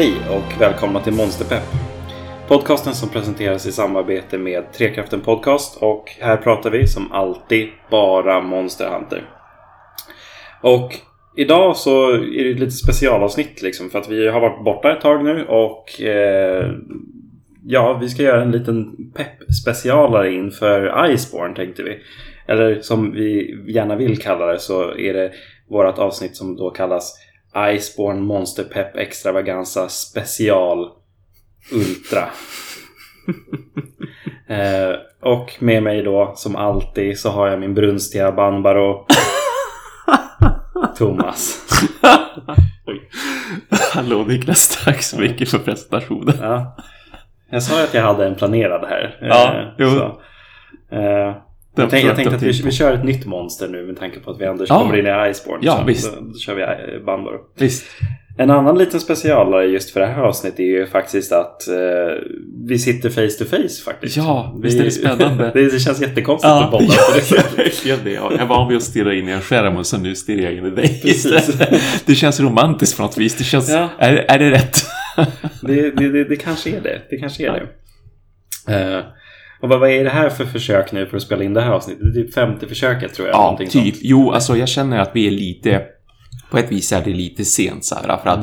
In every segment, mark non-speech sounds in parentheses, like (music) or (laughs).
Hej och välkomna till Monsterpepp. Podcasten som presenteras i samarbete med Trekraften Podcast och här pratar vi som alltid bara Monster Hunter. Och idag så är det ett lite specialavsnitt liksom för att vi har varit borta ett tag nu och eh, ja, vi ska göra en liten pepp-specialare inför Iceborne tänkte vi. Eller som vi gärna vill kalla det så är det vårt avsnitt som då kallas Iceborne Monster Pep Extravaganza Special Ultra. (laughs) eh, och med mig då som alltid så har jag min brunstiga Banbaro (laughs) Thomas. Hallå Niklas, tack så mycket för presentationen. Ja. Jag sa ju att jag hade en planerad här. Ja, Eh, jo. så. Eh, jag, tänkte, jag tänkte att vi, vi kör ett nytt monster nu med tanke på att vi ändå Ja. kommer in i Iceborne. Ja, så, visst. Då, då kör vi eh, Banbaro. Visst. En annan liten specialare just för det här avsnittet är ju faktiskt att eh, vi sitter face to face faktiskt. Ja, vi, visst är det spännande. (laughs) det, det känns jättekonstigt Ja, att det på det (laughs) sättet. verkligen det. Jag är van vid att stirra in i en skärm och så nu stirrar jag in i dig. (laughs) Precis. Det känns romantiskt på något vis. Det känns... Ja. Är, är det rätt? Det, det, det, kanske är det. Det kanske är det. Eh, och vad, vad är det här för försök nu för att spela in det här avsnittet? Det är typ femte försöket tror jag. Ja, typ. sånt. Jo, alltså jag känner att vi är lite... På ett vis är det lite sent så här, för att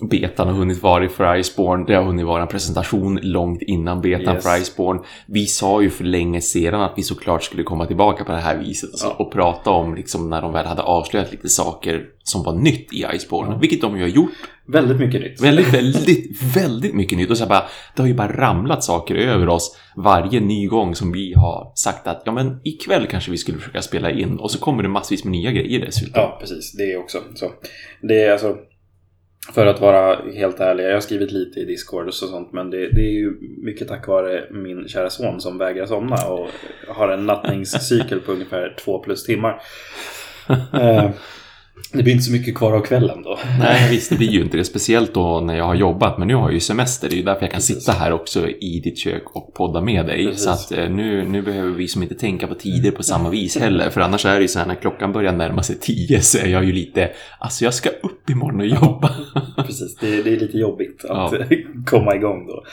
Mm. betan har hunnit vara för Iceborne. Det har hunnit vara en presentation långt innan betan Yes. för Iceborne. Vi sa ju för länge sedan att vi såklart skulle komma tillbaka på det här viset alltså, Ja. och prata om liksom när de väl hade avslöjat lite saker som var nytt i Iceborne, vilket de ju har gjort. Väldigt mycket nytt. Väldigt, väldigt, väldigt mycket nytt. Och så bara, det har ju bara ramlat saker över oss varje ny gång som vi har sagt att ja men ikväll kanske vi skulle försöka spela in och så kommer det massvis med nya grejer dessutom. Ja, precis. Det är också så. Det är alltså... För att vara helt ärlig, jag har skrivit lite i Discord och sånt men det, det är ju mycket tack vare min kära son som vägrar somna och har en nattningscykel på ungefär två plus timmar. (laughs) Det blir inte så mycket kvar av kvällen då. Nej, visst, det blir ju inte det. Speciellt då när jag har jobbat. Men nu har jag ju semester. Det är ju därför jag kan Precis. sitta här också i ditt kök och podda med dig. Precis. Så att eh, nu, nu behöver vi som inte tänka på tider på samma vis heller. För annars är det ju så här när klockan börjar närma sig tio så är jag ju lite, alltså jag ska upp imorgon och jobba. Precis, det, det är lite jobbigt att (laughs) komma igång då.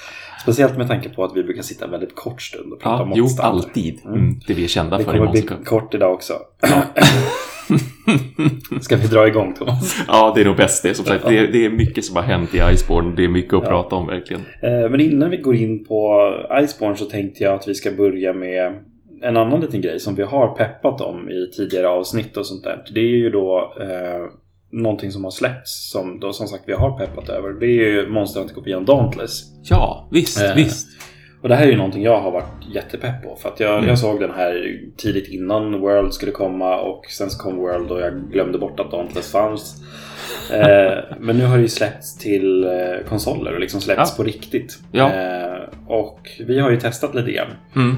Speciellt med tanke på att vi brukar sitta en väldigt kort stund och prata Ja, om jo, alltid. Mm, det vi är kända Det för i kommer bli kort idag också. (clears throat) (laughs) Ska vi dra igång Thomas? Ja, det är nog bäst det. Som sagt, det, är- det är mycket som har hänt i Iceborne. Det är mycket att prata om verkligen. Eh, Men innan vi går in på Iceborne så tänkte jag att vi ska börja med en annan liten grej som vi har peppat om i tidigare avsnitt och sånt där. Det är ju då eh, någonting som har släppts som då som sagt vi har peppat över. Det är ju Monster Hunter-kopian Dauntless. Ja, visst, Eh, visst. Och det här är ju någonting jag har varit jättepepp på. För att jag, Mm. jag såg den här tidigt innan World skulle komma och sen så kom World och jag glömde bort att Dauntless fanns. Eh, men nu har det ju släppts till eh, konsoler och liksom släppts Ja. på riktigt. Ja. Eh, och vi har ju testat lite grann. Mm.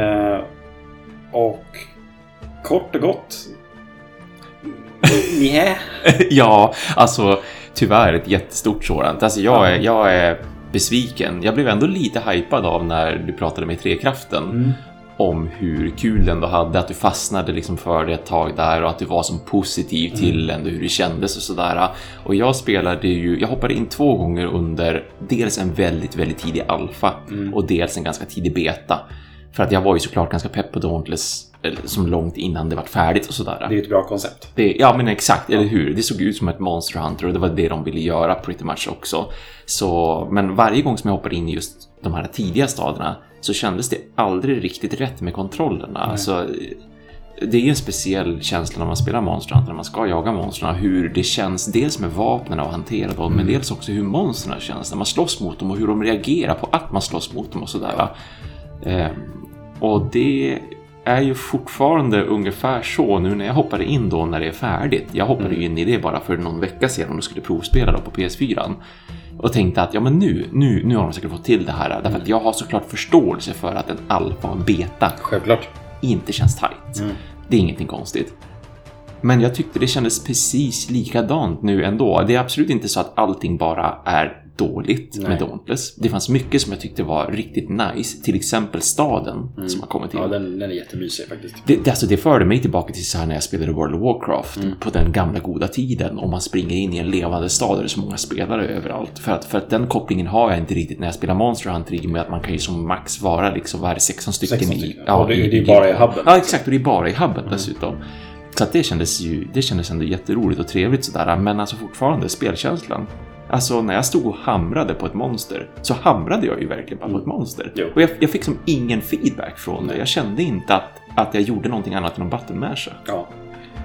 Eh, och kort och gott. Nja. (laughs) ja, alltså tyvärr ett jättestort sådant. Alltså jag är, jag är besviken. Jag blev ändå lite hypad av när du pratade med Trekraften Mm. om hur kul den då hade, att du fastnade liksom för det ett tag där och att du var som positiv Mm. till ändå hur det kändes och sådär. Och jag spelade ju, jag hoppade in två gånger under dels en väldigt, väldigt tidig alfa Mm. och dels en ganska tidig beta. För att jag var ju såklart ganska pepp på Dauntless som långt innan det var färdigt och sådär. Det är ju ett bra koncept. Det, ja men exakt, eller hur? Det såg ut som ett Monster Hunter och det var det de ville göra pretty much också. Så, men varje gång som jag hoppade in i just de här tidiga stadierna så kändes det aldrig riktigt rätt med kontrollerna. Alltså, det är ju en speciell känsla när man spelar Monster Hunter, när man ska jaga monstren, hur det känns dels med vapnen och hantera dem, men dels också hur monstren känns när man slåss mot dem och hur de reagerar på att man slåss mot dem och sådär. Ehm, och det är ju fortfarande ungefär så nu när jag hoppade in då när det är färdigt. Jag hoppade ju in i det bara för någon vecka sedan och skulle provspela då på PS4. Och tänkte att ja men nu, nu, nu har de säkert fått till det här. Därför att jag har såklart förståelse för att en alfa och en beta Självklart. inte känns tight. Det är ingenting konstigt. Men jag tyckte det kändes precis likadant nu ändå. Det är absolut inte så att allting bara är dåligt Nej. med Dauntless. Det fanns mycket som jag tyckte var riktigt nice. Till exempel staden som har kommit till. Mm. Ja, den, den är jättemysig faktiskt. Det, det, alltså det förde mig tillbaka till så här när jag spelade World of Warcraft Mm. på den gamla goda tiden. Om man springer in i en levande stad där det är så många spelare överallt. För att, för att den kopplingen har jag inte riktigt när jag spelar Monster Hunter i och med att man kan ju som max vara liksom, vad är det, 16 stycken 16 i... stycken. Och det- det är bara i hubben. Ja, exakt. Och det är bara i hubben dessutom. Så att det kändes ju, det kändes ändå jätteroligt och trevligt sådär. Men alltså fortfarande spelkänslan. Alltså när jag stod och hamrade på ett monster så hamrade jag ju verkligen bara på ett monster. Jo. Och jag, jag fick som ingen feedback från det. Jag kände inte att, att jag gjorde någonting annat än att masha. Ja.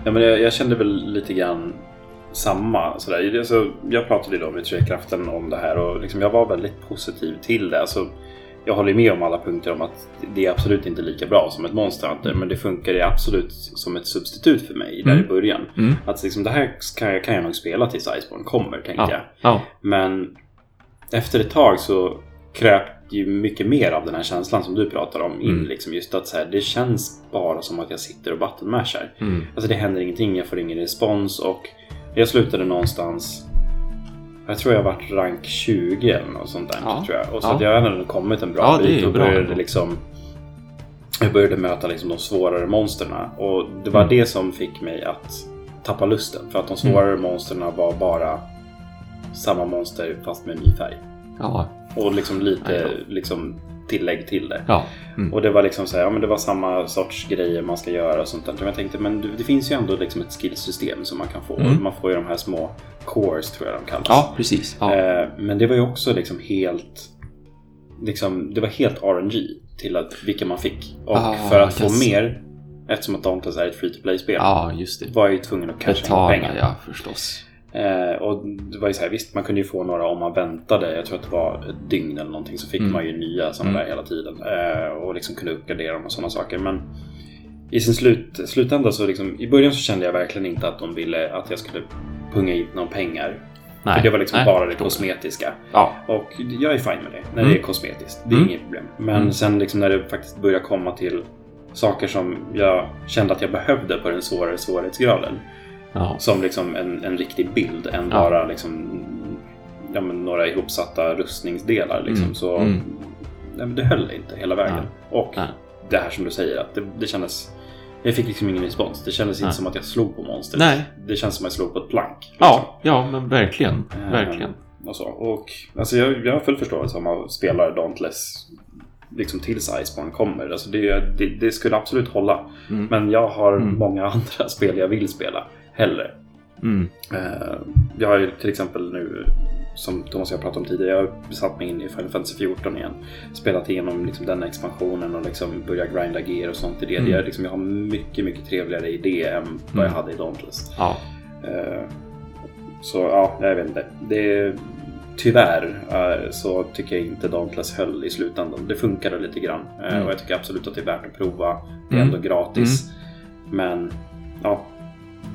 ja men jag, jag kände väl lite grann samma. Sådär. Alltså, jag pratade ju då med Trekraften om det här och liksom jag var väldigt positiv till det. Alltså, jag håller med om alla punkter om att det är absolut inte lika bra som ett Monster Hunter. Men det funkar absolut som ett substitut för mig där Mm. i början. Mm. Att liksom, det här kan jag, kan jag nog spela tills Iceborne kommer, tänkte Ja. jag. Ja. Men efter ett tag så kröp ju mycket mer av den här känslan som du pratar om in. Mm. Liksom just att så här, det känns bara som att jag sitter och buttonmashar. Mm. Alltså det händer ingenting, jag får ingen respons och jag slutade någonstans jag tror jag varit rank 20 eller något sånt där. Ja. Tror jag. Och så Ja. att jag hade ändå kommit en bra Ja, bit och började liksom Jag började möta liksom de svårare monsterna och det var Mm. det som fick mig att tappa lusten. För att de svårare monsterna var bara samma monster fast med ny färg. Ja. Och liksom lite liksom, tillägg till det. Ja. Mm. Och det var liksom så här, ja men det var samma sorts grejer man ska göra och sånt där. Men jag tänkte, men det- finns ju ändå liksom ett skillsystem som man kan få. Mm. Man får ju de här små cores tror jag de kallas. ja, precis. Ja. Eh, men det var ju också liksom helt, liksom, det var helt RNG till att, vilka man fick. Och Ah, för att få yes. mer, eftersom att Dauntless är ett free to play-spel, ja, just det. var jag ju tvungen att casha in pengar. ja, förstås. Eh, och det var ju så här, visst man kunde ju få några om man väntade. Jag tror att det var ett dygn eller någonting så fick Mm. man ju nya sådana Mm. där hela tiden. Eh, och liksom kunde uppgradera dem och sådana saker. Men i sin slut, slutända så liksom, i början så kände jag verkligen inte att de ville att jag skulle punga in några pengar. Nej. För det var liksom Nej, bara det kosmetiska. Ja. Och jag är fine med det, när Mm. det är kosmetiskt. Det är Mm. inget problem. Men Mm. sen liksom när det faktiskt börjar komma till saker som jag kände att jag behövde på den svårare svårighetsgraden. Ja. Som liksom en, en riktig bild än Ja. bara liksom, ja, några ihopsatta rustningsdelar. Liksom. Mm. Så Mm. nej, det höll inte hela vägen. Och Nej. det här som du säger, att det, det kändes... Jag fick liksom ingen respons. Det kändes inte som att jag slog på monstret. Nej. Det känns som att jag slog på ett plank. liksom. Ja, ja, men verkligen. Eh, Verkligen. Och, så. och alltså jag, jag har full förståelse om man spelar Dauntless liksom tills Iceborne kommer. Alltså det, det, det skulle absolut hålla. Mm. Men jag har Mm. många (laughs) andra spel jag vill spela hellre. Mm. Eh, Jag har ju till exempel nu, som Thomas och jag pratade om tidigare, jag har satt mig in i Final Fantasy 14 igen. Spelat igenom liksom den expansionen och liksom börjat grinda gear och sånt i det. Mm. Jag, liksom, jag har mycket, mycket trevligare i det än vad jag Mm. hade i Dauntless. Ja. Eh, Så ja, jag vet inte. Det, tyvärr eh, så tycker jag inte Dauntless höll i slutändan. Det funkade lite grann Mm. och jag tycker absolut att det är värt att prova. Det är Mm. ändå gratis. Men ja,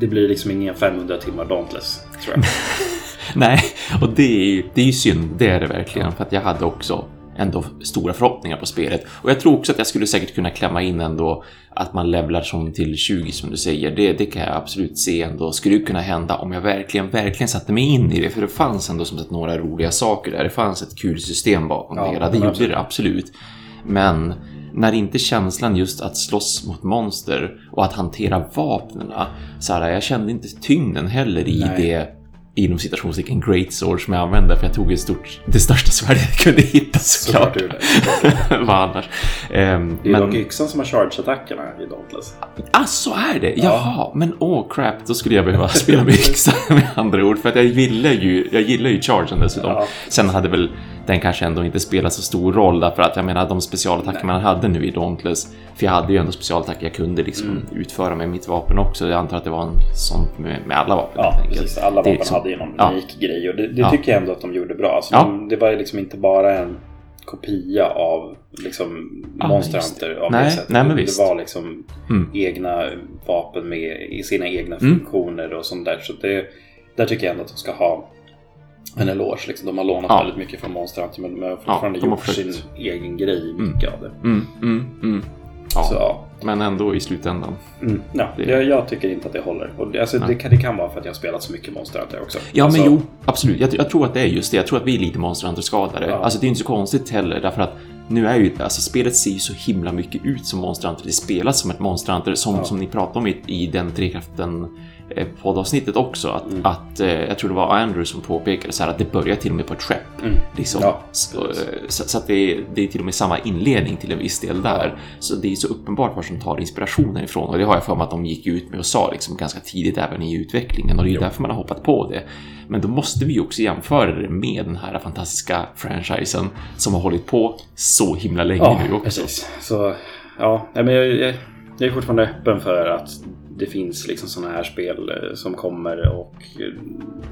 det blir liksom inga 500 timmar Dauntless tror jag. (laughs) Nej, och det är, ju- det är ju synd. Det är det verkligen. För att jag hade också ändå stora förhoppningar på spelet. Och jag tror också att jag skulle säkert kunna klämma in ändå att man levlar som till 20 som du säger. Det, det kan jag absolut se ändå skulle kunna hända om jag verkligen, verkligen satte mig in i det. För det fanns ändå som sagt några roliga saker där. Det fanns ett kul system bakom Ja, det hela. Det gjorde det absolut. Men när inte känslan just att slåss mot monster och att hantera vapnen, så här, jag kände inte tyngden heller i Nej. det inom citationstecken great sword som jag använde för jag tog ett stort, det största svärdet jag kunde hitta såklart. (laughs) Såklart det. Vad annars? Ehm, Det är dock yxan som har charge-attackerna i Dauntless. ah, så är det? Jaha, men åh crap, då skulle jag behöva spela med (laughs) yxa med andra ord. För att jag gillar ju, jag gillar ju chargen dessutom. Ja. Sen hade väl den kanske ändå inte spelat så stor roll därför att jag menar de specialattacker man hade nu i Dauntless, för jag hade ju ändå specialattacker jag kunde liksom Mm. utföra med mitt vapen också. Jag antar att det var en sån med, med alla vapen. Ja, precis. Alla Det vapen liksom- hade ju någon ja. unik grej och det, det Ja. tycker jag ändå att de gjorde bra. Alltså, Ja. de, det var ju liksom inte bara en kopia av liksom Ja, Monster det. Hunter av Nej, det sättet. nej, men det visst. var liksom Mm. egna vapen med i sina egna Mm. funktioner och sånt där. Så det, där tycker jag ändå att de ska ha en eloge. Liksom. De har lånat Ja. väldigt mycket från Monster Hunter men de har fortfarande de har gjort sin egen grej, mycket av det. Mm, mm, mm. Ja. Så men ändå i slutändan. Mm, ja, Det- jag, jag tycker inte att det håller. Och det, alltså, det, kan, det kan vara för att jag har spelat så mycket Monster Hunter också. Ja, alltså, men jo, absolut. Jag, jag tror att det är just det. Jag tror att vi är lite Monster Hunter-skadade. Ja. Alltså, det är inte så konstigt heller, därför att nu är ju, alltså spelet ser ju så himla mycket ut som Monster Hunter. Det spelas som ett Monster Hunter, som, Ja. som ni pratade om i, i den Trekraften poddavsnittet också. Att, Mm. att eh, jag tror det var Andrew som påpekade så här att det börjar till och med på ett skepp. Mm. Liksom. Ja, så, eh, så, att det är, det är till och med samma inledning till en viss del där. Så det är så uppenbart var som tar inspirationen ifrån. Och det har jag för mig att de gick ut med och sa liksom ganska tidigt även i utvecklingen. Och det är därför man har hoppat på det. Men då måste vi också jämföra det med den här fantastiska franchisen som har hållit på så himla länge Ja, nu också. precis. Så ja, men jag, jag, jag är fortfarande öppen för att det finns liksom sådana här spel eh, som kommer och eh,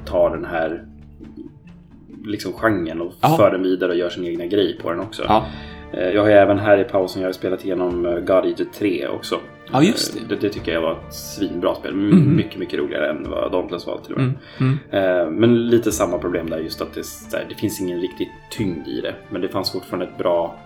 tar den här liksom genren och Ja. för den vidare och gör sin egna grej på den också. Ja, Eh, Jag har ju även här i pausen jag har spelat igenom God Eater 3 också. ja just det. Det, det tycker jag var ett svinbra spel. M- Mhm. Mycket, mycket roligare än vad Dauntless var till och med. Mm, mm. Men lite samma problem där just att det, det finns ingen riktig tyngd i det. Men det fanns fortfarande ett bra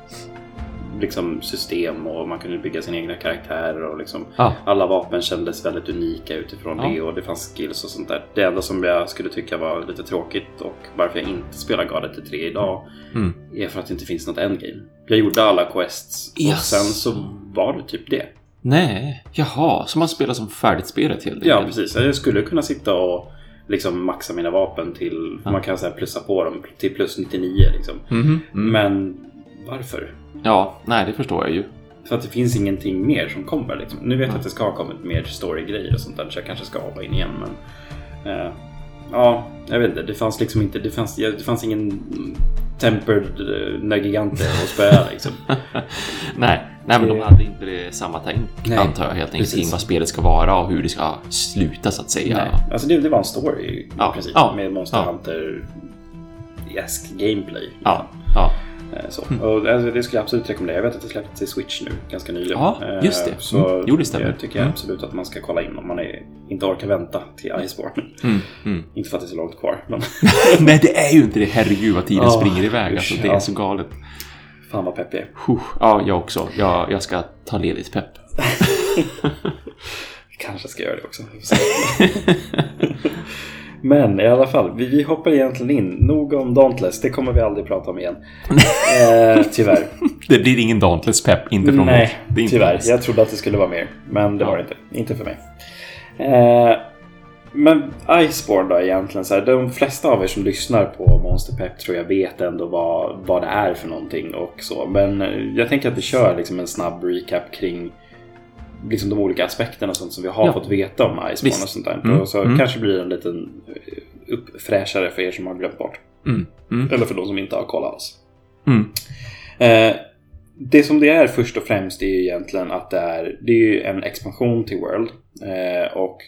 liksom, system och man kunde bygga sina egna karaktärer. Och liksom, Ja. Alla vapen kändes väldigt unika utifrån Ja. det och det fanns skills och sånt där. Det enda som jag skulle tycka var lite tråkigt och varför jag inte spelar God Eater 3 idag Mm. är för att det inte finns något endgame. Jag gjorde alla quests och Yes. sen så var det typ det. Nej, jaha, så man spelar som färdigt spelet helt Ja, enkelt? precis. Jag skulle kunna sitta och liksom maxa mina vapen till... Ja. Man kan så här plussa på dem till plus 99 liksom. Mhm, mm. Men varför? Ja, nej, det förstår jag ju. För att det finns ingenting mer som kommer. Liksom. Nu vet jag att det ska ha kommit mer story-grejer och sånt där så jag kanske ska hoppa in igen. Men, eh, ja, jag vet inte. Det fanns liksom inte... Det fanns, det fanns ingen tempered uh, Nagigante att spöa (laughs) liksom. nej, nej, men de hade inte det samma tänk, Nej, antar jag, helt enkelt, precis. kring vad spelet ska vara och hur det ska sluta, så att säga. Nej, alltså det, det var en story Ja, princip. ja, med Monster ja. Hunter-esk gameplay. Ja, ja. Eh, Så. Och alltså, det skulle jag absolut rekommendera. Jag vet att det släpptes till Switch nu ganska nyligen. Ja, just det. Eh, Så Mm. Jo, det stämmer. jag tycker Mm. absolut att man ska kolla in om man är, inte orkar vänta till Iceborne. Mm, mm. Inte för att det är så långt kvar, men (laughs) Nej, det är ju inte det. Herregud vad tiden Ja, springer iväg. usch, Alltså, det ja. är så galet. fan vad pepp jag är. Ja, jag också. Jag, jag ska ta ledigt pepp. (laughs) Kanske ska göra det också. (laughs) Men i alla fall, vi, vi hoppar egentligen in. Nog om Dauntless, det kommer vi aldrig prata om igen. (laughs) eh, tyvärr. Det blir ingen Dauntless pepp, inte från Nej, är inte tyvärr. alls. Jag trodde att det skulle vara mer. Men det Ja. var det inte. Inte för mig. Eh, men Iceborne då egentligen. Så här, de flesta av er som lyssnar på Monster Pep tror jag vet ändå vad, vad det är för någonting och så. Men eh, jag tänker att vi kör liksom en snabb recap kring liksom de olika aspekterna och sånt som vi har Ja. fått veta om Iceborne Visst. och sånt där. Mm, Och så mm. kanske blir det en liten eh, uppfräschare för er som har glömt bort. Mm, mm, Eller för de som inte har kollat alls. mm. Eh, det som det är först och främst är ju egentligen att det är, det är ju en expansion till World. Eh, och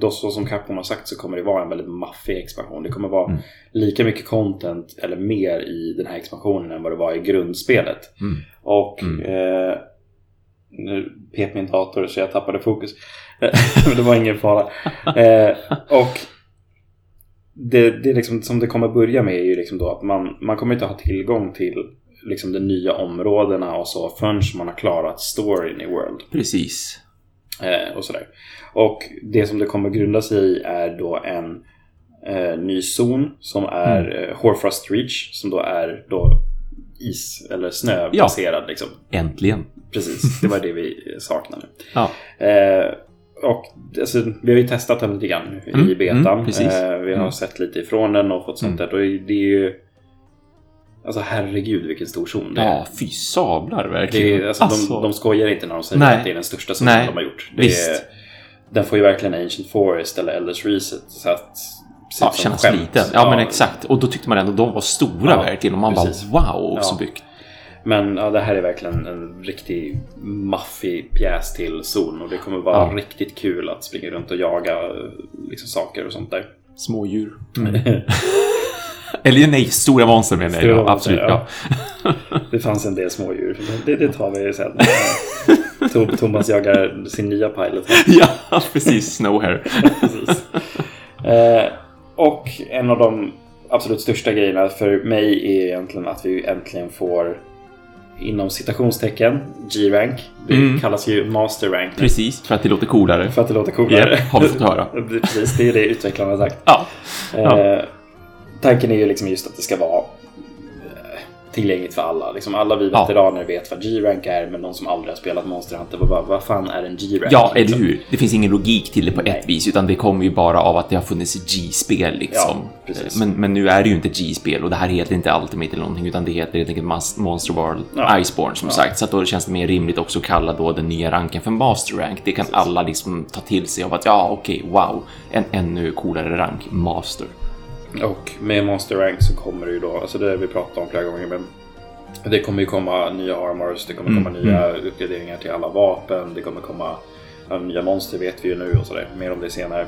då så som Capcom har sagt så kommer det vara en väldigt maffig expansion. Det kommer vara Mm. lika mycket content eller mer i den här expansionen än vad det var i grundspelet. Mm. Och Mm. eh, nu pep min dator så jag tappade fokus. (laughs) Men det var ingen fara. Eh, och det, det är liksom, som det kommer börja med är ju liksom då att man, man kommer inte ha tillgång till liksom de nya områdena och så förrän man har klarat storyn i World. Precis. Eh, och sådär. Och det som det kommer grunda sig i är då en eh, ny zon som är Mm. eh, Horfrost Reach som då är då is eller snöbaserad liksom. Äntligen. Precis, det var det vi (laughs) saknar nu. Ja. Eh, och alltså, vi har ju testat den lite grann i Mm, betan. mm, eh, vi har Mm. sett lite ifrån den och fått sånt Mm. där. Och det är ju... Alltså herregud vilken stor zon det är. Ja, fy sablar Det verkligen. är alltså, De, de skojar inte när de säger Nej. att det är den största zonen de har gjort. Det visst. Är, den får ju verkligen Ancient Forest eller Elders Reset. Så att, ja, ut som kännas skämt. liten. Ja, men exakt. Och då tyckte man ändå att de var stora Ja, verkligen. Och man precis. bara wow, så Ja. byggt. Men ja, det här är verkligen en riktig maffig pjäs till zon. Och det kommer vara Ja. riktigt kul att springa runt och jaga liksom, saker och sånt där. Smådjur. Mm. (laughs) Eller nej, stora monster menar jag. Ja, monster, absolut. Ja. (laughs) Det fanns en del smådjur. Det, det tar vi sen. (laughs) Thomas jagar sin nya pilot. ja, precis. Snowhair. Precis. Eh, och en av de absolut största grejerna för mig är egentligen att vi äntligen får inom citationstecken G-rank. Det Mm. kallas ju master rank Precis, för att det låter coolare. för att det låter coolare. Ja, har vi fått höra. (laughs) Precis, det är det utvecklarna har sagt. Ja. Ja. Eh, tanken är ju liksom just att det ska vara eh, tillgängligt för alla. Liksom alla vi Ja. veteraner vet vad G-rank är, men någon som aldrig har spelat Monster Hunter, vad, vad, vad fan är en G-rank? Ja, eller liksom? hur? Det finns ingen logik till det på Nej. ett vis, utan det kommer ju bara av att det har funnits G-spel liksom. Ja, precis. men, men nu är det ju inte G-spel och det här heter inte Ultimate eller någonting, utan det heter helt enkelt Monster World Ja. Iceborne som Ja. sagt. Så att då känns det mer rimligt också att kalla då den nya ranken för Master Rank. Det kan alla liksom ta till sig av att ja, okej, wow, en ännu coolare rank, Master. Och med Monster Rank så kommer det ju då, alltså det har vi pratat om flera gånger, men det kommer ju komma nya armors, det kommer Mm, komma nya uppgraderingar till alla vapen, det kommer komma nya monster vet vi ju nu och sådär. Mer om det senare.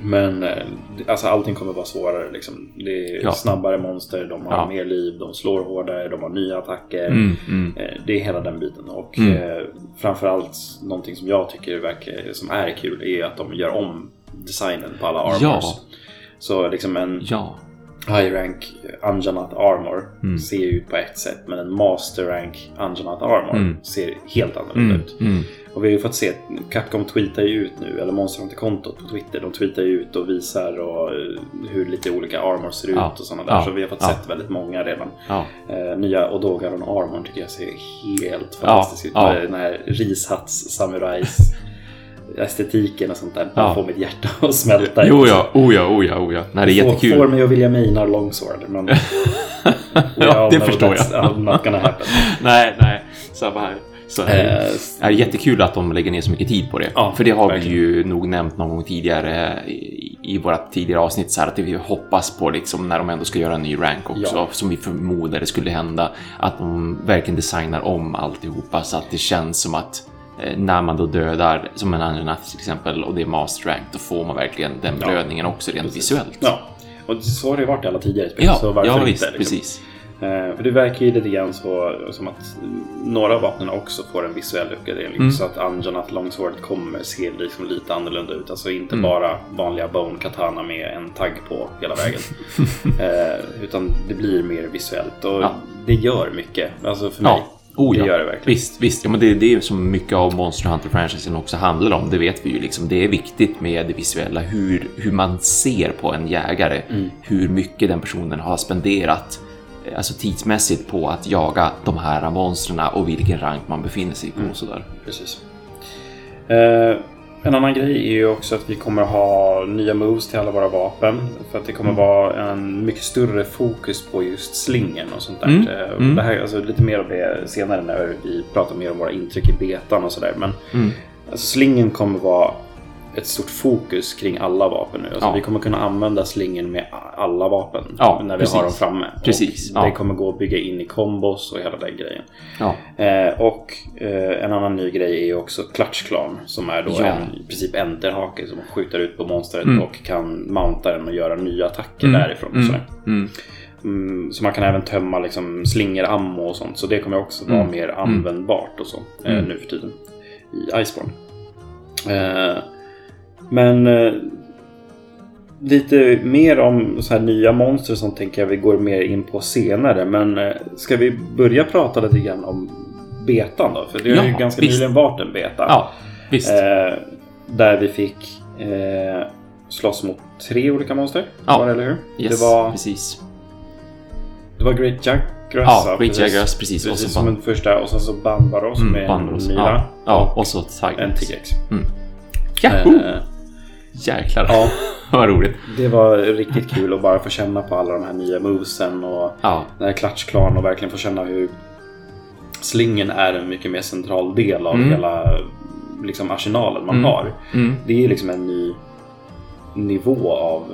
Men eh, alltså allting kommer vara svårare liksom. Det är Ja. snabbare monster, de har Ja. mer liv, de slår hårdare, de har nya attacker. Mm, mm. Eh, Det är hela den biten. Och Mm. eh, framförallt någonting som jag tycker verkar, som är kul är att de gör om designen på alla armors. Ja. Så liksom en Ja. high rank Anjanat armor Mm. ser ut på ett sätt men en master rank Anjanat armor Mm. ser helt annorlunda Mm, ut. mm. Och vi har ju fått se, Capcom tweetar ju ut nu, eller Monster Hunter-kontot på Twitter, de tweetar ju ut och visar och, eh, hur lite olika armors ser ut Ja. och sådana där. Ja. Så vi har fått Ja. sett väldigt många redan. Ja. Eh, nya Odogaron armorn tycker jag ser helt fantastisk ut. ja. Den här rishats samurais (laughs) estetiken och sånt där. Ja. Får mitt hjärta (laughs) att smälta. Jo, ja, oh ja, oh ja, oh ja. Nej, det är Får, jättekul. får mig att vilja mina longsword. Men (laughs) Ja, det förstår jag. Not gonna happen. (laughs) Nej, nej. Samma här. Så här. Det är jättekul att de lägger ner så mycket tid på det. Ja, För det har verkligen. vi ju nog nämnt någon gång tidigare i, i våra tidigare avsnitt så här att vi hoppas på liksom när de ändå ska göra en ny rank också, Ja. som vi förmodade skulle hända, att de verkligen designar om alltihopa så att det känns som att när man då dödar, som en annan till exempel, och det är master rank, då får man verkligen den Ja, blödningen också rent precis. visuellt. Ja, och så har det ju varit i alla tidigare spel. ja, så varför ja inte, visst, liksom? precis. Eh, för det verkar ju lite grann så, som att några av vapnen också får en visuell uppgradering. Mm. Så att Anjanat Longsword kommer se liksom lite annorlunda ut. Alltså inte Mm. bara vanliga Bone Katana med en tagg på hela vägen. (laughs) eh, utan det blir mer visuellt och Ja. det gör mycket. Alltså för mig. Ja. Oh, det ja. gör det verkligen. Visst, visst. Ja, men det, det är som mycket av Monster Hunter-franchisen också handlar om. Det vet vi ju. Liksom. Det är viktigt med det visuella, hur, hur man ser på en jägare. Mm. Hur mycket den personen har spenderat eh, alltså tidsmässigt på att jaga de här monstren och vilken rank man befinner sig på. Mm. Sådär. Precis. Eh, en annan grej är ju också att vi kommer ha nya moves till alla våra vapen. För att det kommer Mm. vara en mycket större fokus på just slingen och sånt där. Mm. Eh, Mm. Det här, alltså, lite mer om det senare när vi pratar mer om våra intryck i betan och sådär. Men Mm. alltså, slingen kommer vara ett stort fokus kring alla vapen nu. Alltså, Ja. Vi kommer kunna använda slingen med alla vapen Ja, när vi precis. har dem framme. Precis, Och ja. Det kommer gå att bygga in i kombos och hela den grejen. Eh, och eh, en annan ny grej är också Clutch Clan som är då en i princip enterhake som skjuter ut på monstret Mm. och kan mounta den och göra nya attacker Mm. därifrån. Och Mm. sådär. Mm. Mm, så man kan även tömma liksom, slingor, ammo och sånt. Så det kommer också vara Mm. mer användbart och så eh, Mm. nu för tiden i Iceborne. Eh, men eh, lite mer om så här nya monster som tänker jag vi går mer in på senare. Men eh, ska vi börja prata lite grann om betan då? För det har ju Ja, ganska visst. nyligen varit en beta. ja. Eh, där vi fick eh, slåss mot tre olika monster. Ja. Var det, eller hur? yes, det, var, precis. det var Great Jaggers. Ja, Great precis. Jaggers, precis. Och Precis så som den första. Och sen så Banbaros Mm, med Banros. en myra. Ja, och och så Tigers. en T-Rex. Yahoo! Jäklar, ja, (laughs) vad roligt. det var riktigt kul att bara få känna på alla de här nya movesen och Ja, den här klatschklan och verkligen få känna hur slingen är en mycket mer central del av Mm. hela liksom, arsenalen man Mm. har. mm. Det är liksom en ny nivå av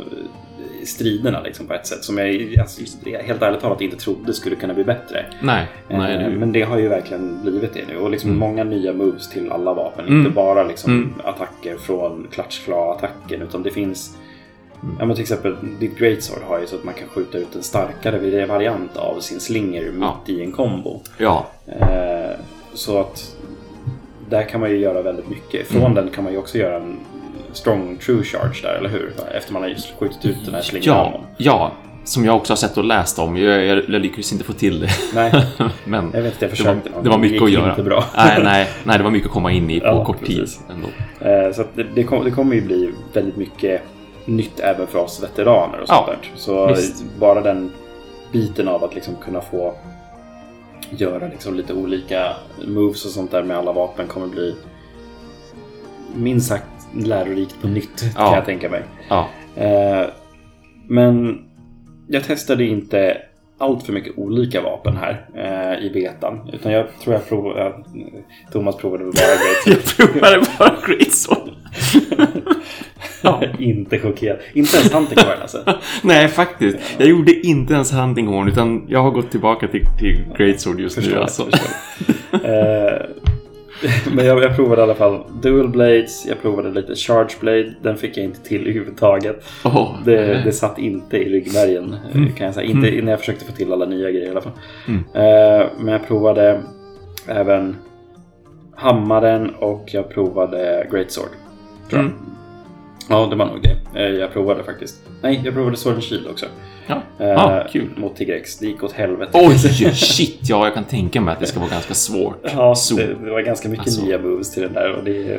striderna liksom, på ett sätt som jag alltså, helt ärligt talat inte trodde skulle kunna bli bättre. nej, nej, Eh, det, Men det har ju verkligen blivit det nu och liksom Mm. många nya moves till alla vapen. Mm. Inte bara liksom Mm. attacker från klatschklar-attacken utan det finns Mm. Ja men till exempel ditt Greatsword har ju så att man kan skjuta ut en starkare variant av sin slinger mitt Ja. i en kombo. ja, Eh, så att där kan man ju göra väldigt mycket. Från Mm. den kan man ju också göra en strong true charge där, eller hur? Efter man har skjutit ut den här slingan. ja, ja. som jag också har sett och läst om. Jag, jag, jag lyckades inte få till det. Nej, (laughs) Men jag vet inte, jag det var, försökte. det var mycket gick att göra. inte bra. (laughs) Nej, nej, nej, det var mycket att komma in i på Ja, kort tid. Ändå. Eh, Så det, det, kom, det kommer ju bli väldigt mycket nytt även för oss veteraner och sånt Ja, där. Så visst. bara den biten av att liksom kunna få göra liksom lite olika moves och sånt där med alla vapen kommer bli minst sagt lärorikt på nytt Ja. kan jag tänka mig. Ja, Eh, Men jag testade inte allt för mycket olika vapen här eh, i betan. Utan jag tror jag provade... Thomas provade bara (laughs) Great jag provade bara Great Sword. (laughs) Ja. inte chockerad. Inte ens Hunting alltså. (laughs) Nej, faktiskt. Jag gjorde inte ens Hunting Horn, utan jag har gått tillbaka till, till Great Sword just nu. Förstår, Alltså. (laughs) Men jag, jag provade i alla fall Dual Blades, jag provade lite Charge Blade. Den fick jag inte till överhuvudtaget. Åh, Det, det satt inte i ryggmärgen Mm. kan jag säga. Inte när jag försökte få till alla nya grejer i alla fall. Mm. Eh, Men jag provade även Hammaren och jag provade Great Sword. Tror jag. Ja, det var nog det. Eh, Jag provade faktiskt. Nej, jag provade Sword Shield också. Ja, Eh, ah, kul. Mot Tigrex. Det gick åt helvete. Oj, (laughs) shit. Ja, jag kan tänka mig att det ska vara ganska svårt. Ja, Så. det, det var ganska mycket Alltså. nya moves till den där och det...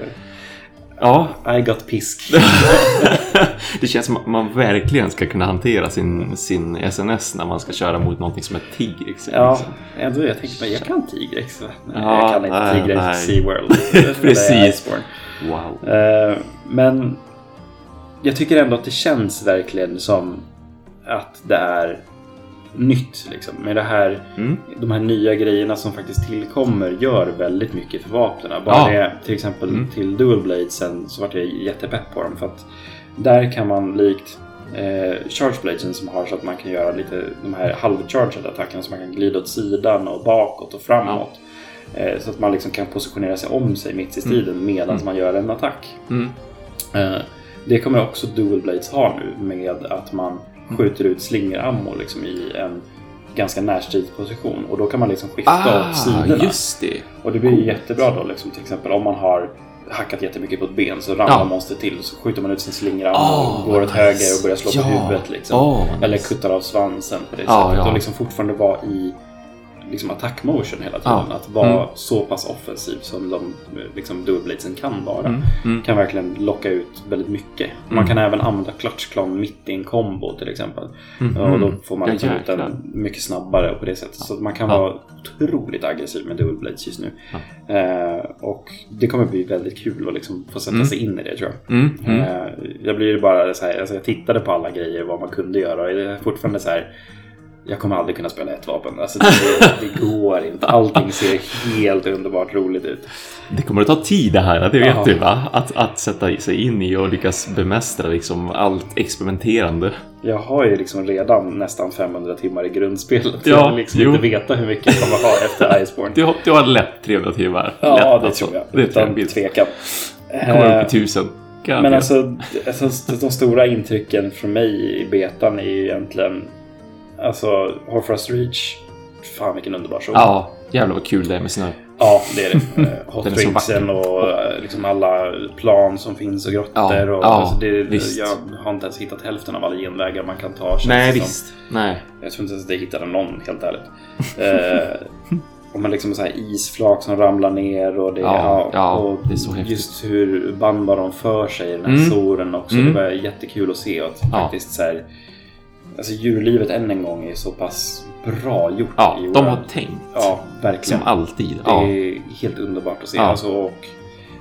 Ja, I got pisk. (laughs) det känns som att man verkligen ska kunna hantera sin, sin SNS när man ska köra mot någonting som är Tigrex. ja, liksom. ändå jag tänkte mig, jag kan Tigrex. Nej, Ja, jag kan inte nej, Tigrex nej. SeaWorld. (laughs) Precis. Wow. Eh, men jag tycker ändå att det känns verkligen som att det är nytt. Liksom. Med det här, Mm. de här nya grejerna som faktiskt tillkommer gör väldigt mycket för vapnen. Bara Ja. det, till exempel Mm. till Dual Bladesen så vart jag jättepepp på dem. För att där kan man likt eh, Charge Bladesen som har så att man kan göra lite de här halvcharged attackerna så man kan glida åt sidan och bakåt och framåt. Eh, så att man liksom kan positionera sig om sig mitt i striden medan Mm. man gör en attack. Mm. Eh, Det kommer också Dual Blades ha nu med att man skjuter ut slingerammo liksom i en ganska närstridsposition och då kan man liksom skifta Ah, åt sidorna. just det. Och det blir ju Coolt. jättebra då liksom, till exempel om man har hackat jättemycket på ett ben så ramlar Ja. monstret till så skjuter man ut sin slingerammo Ah, och går åt nice. höger och börjar slå på Ja. huvudet liksom. Åh, vad Eller nice. kuttar av svansen på det Ja, sättet ja. och liksom fortfarande vara i liksom attack motion hela tiden. Ja. Att vara Mm. så pass offensiv som de liksom, dual bladesen kan vara Mm. Mm. kan verkligen locka ut väldigt mycket. Man Mm. kan även använda clutchclone mitt i en combo till exempel. Mhm. Och då får man Ja, liksom ut den mycket snabbare på det sättet. Så att man kan Ja. vara otroligt aggressiv med dual blades just nu. Eh, och det kommer bli väldigt kul att liksom få sätta Mm. sig in i det tror jag. Mm. Mm. Eh, jag blir bara så här, alltså jag tittade på alla grejer vad man kunde göra och det är fortfarande så här jag kommer aldrig kunna spela ett vapen. Alltså det, det går inte. Allting ser helt underbart roligt ut. Det kommer att ta tid det här, det vet Ja. du va? Att, att sätta sig in i och lyckas bemästra liksom allt experimenterande. Jag har ju liksom redan nästan 500 timmar i grundspelet. Ja, jag vill liksom jo. inte veta hur mycket jag kommer ha efter Iceborne. Du har, du har lätt 300 timmar. Ja, lätt, det alltså. tror jag. Det tror jag. Utan tvekan. kommer Eh, upp i tusen. Men alltså, alltså, de stora intrycken från mig i betan är ju egentligen Alltså, Horfrost Reach. Fan vilken underbar show. Ja, jävlar vad kul det är med snö. Ja, det är det. (laughs) Eh, Hot vacker. och eh, liksom alla plan som finns och grottor. Ja, och, ja, alltså det, visst. Jag har inte ens hittat hälften av alla genvägar man kan ta. Nej, som. visst. Nej. Jag tror inte ens att jag hittade någon, helt ärligt. eh, och man liksom så här isflak som ramlar ner och det, Ja, ja, och det är så häftigt. Just hur Banba de för sig i den här Mm. soren också. Mm. Det var jättekul att se att Ja. faktiskt så här, Alltså djurlivet än en gång är så pass bra gjort Ja, i de har tänkt. Ja, verkligen. Som alltid. Det Ja. är helt underbart att se. Ja. Alltså, och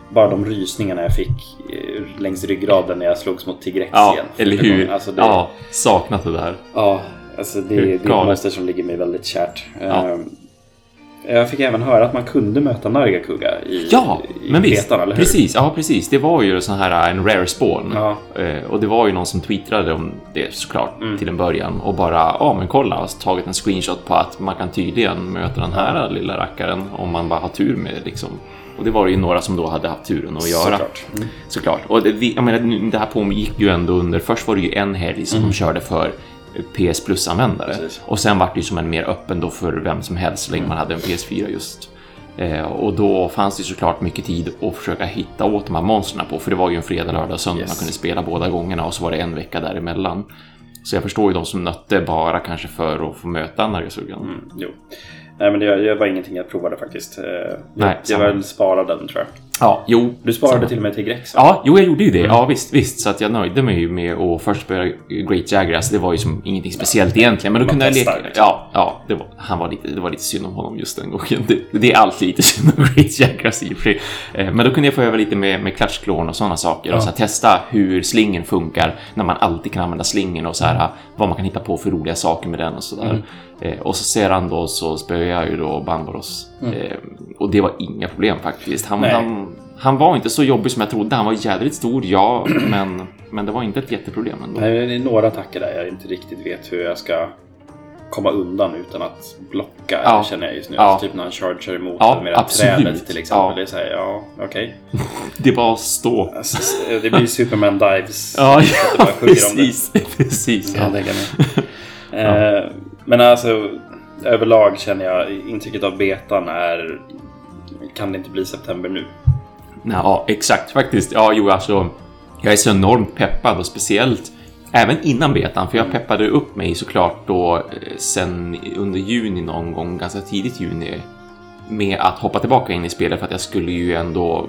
bara de rysningarna jag fick eh, längs ryggraden när jag slogs mot Tigrex ja, igen. eller hur? Alltså det, Ja, saknat det där. Ja, alltså det, Hur det är ett monster som ligger mig väldigt kärt. Ja. Ehm, Jag fick även höra att man kunde möta Nargacuga i, Ja, i men visst. betan, eller hur? Precis, ja precis. Det var ju sån här en rare spawn. Ja. Eh, Och det var ju någon som twittrade om det såklart Mm. till en början och bara ja men kolla, har tagit en screenshot på att man kan tydligen möta den här lilla rackaren om man bara har tur med det liksom. Och det var det ju några som då hade haft turen att göra. Såklart. Mm. Såklart. Och det, jag menar, det här pågick ju ändå under, först var det ju en helg som de körde för PS Plus-användare. Och sen vart det ju som en mer öppen då för vem som helst så länge Mm. man hade en PS4 just. Eh, och då fanns det såklart mycket tid att försöka hitta åt de här monstren på, för det var ju en fredag, lördag, söndag Yes. man kunde spela båda gångerna och så var det en vecka däremellan. Så jag förstår ju de som nötte bara kanske för att få möta Nargasuggan. Mm, jo. Nej, men det, det var ingenting jag provade faktiskt. Eh, Jag, Nej, jag väl sparade den tror jag. Ja, jo. Du sparade Samma. till och med till Grex? Ja, jo, jag gjorde ju det. Ja, visst, visst. Så att jag nöjde mig ju med att först börja Great Jagger. Alltså, det var ju som ingenting speciellt egentligen. Men då kunde jag leka. Ja, ja det, var, han var lite, det var lite synd om honom just den gången. Det, det är alltid lite (laughs) synd om Great Jaggers i och för sig. Eh, Men då kunde jag få öva lite med, med klatschklon och sådana saker. Och så här, testa hur slingen funkar när man alltid kan använda slingen och så här vad man kan hitta på för roliga saker med den och sådär. Mm. Eh, och så sedan då så spöade jag ju då Bambaros. Eh, och det var inga problem faktiskt. Han, Mm. Han, han var inte så jobbig som jag trodde. Han var jädrigt stor, ja, (clears throat) men, men det var inte ett jätteproblem ändå. Nej, det är några attacker där jag inte riktigt vet hur jag ska komma undan utan att blocka. Ja. känner jag just nu. Ja. Alltså, typ när han charger emot Ja, med det här absolut. trädet till exempel. Ja. Det är såhär, ja, okej. (laughs) Det var att stå. Alltså, det blir Superman dives. (laughs) Ja, ja bara precis. (laughs) precis ja. jag mig. Eh, Men alltså, överlag känner jag intrycket av betan är... Kan det inte bli september nu? ja, exakt faktiskt. Ja, jo, alltså. Jag är så enormt peppad och speciellt även innan betan, för jag peppade upp mig såklart då eh, sen under juni någon gång, ganska tidigt juni, med att hoppa tillbaka in i spelet för att jag skulle ju ändå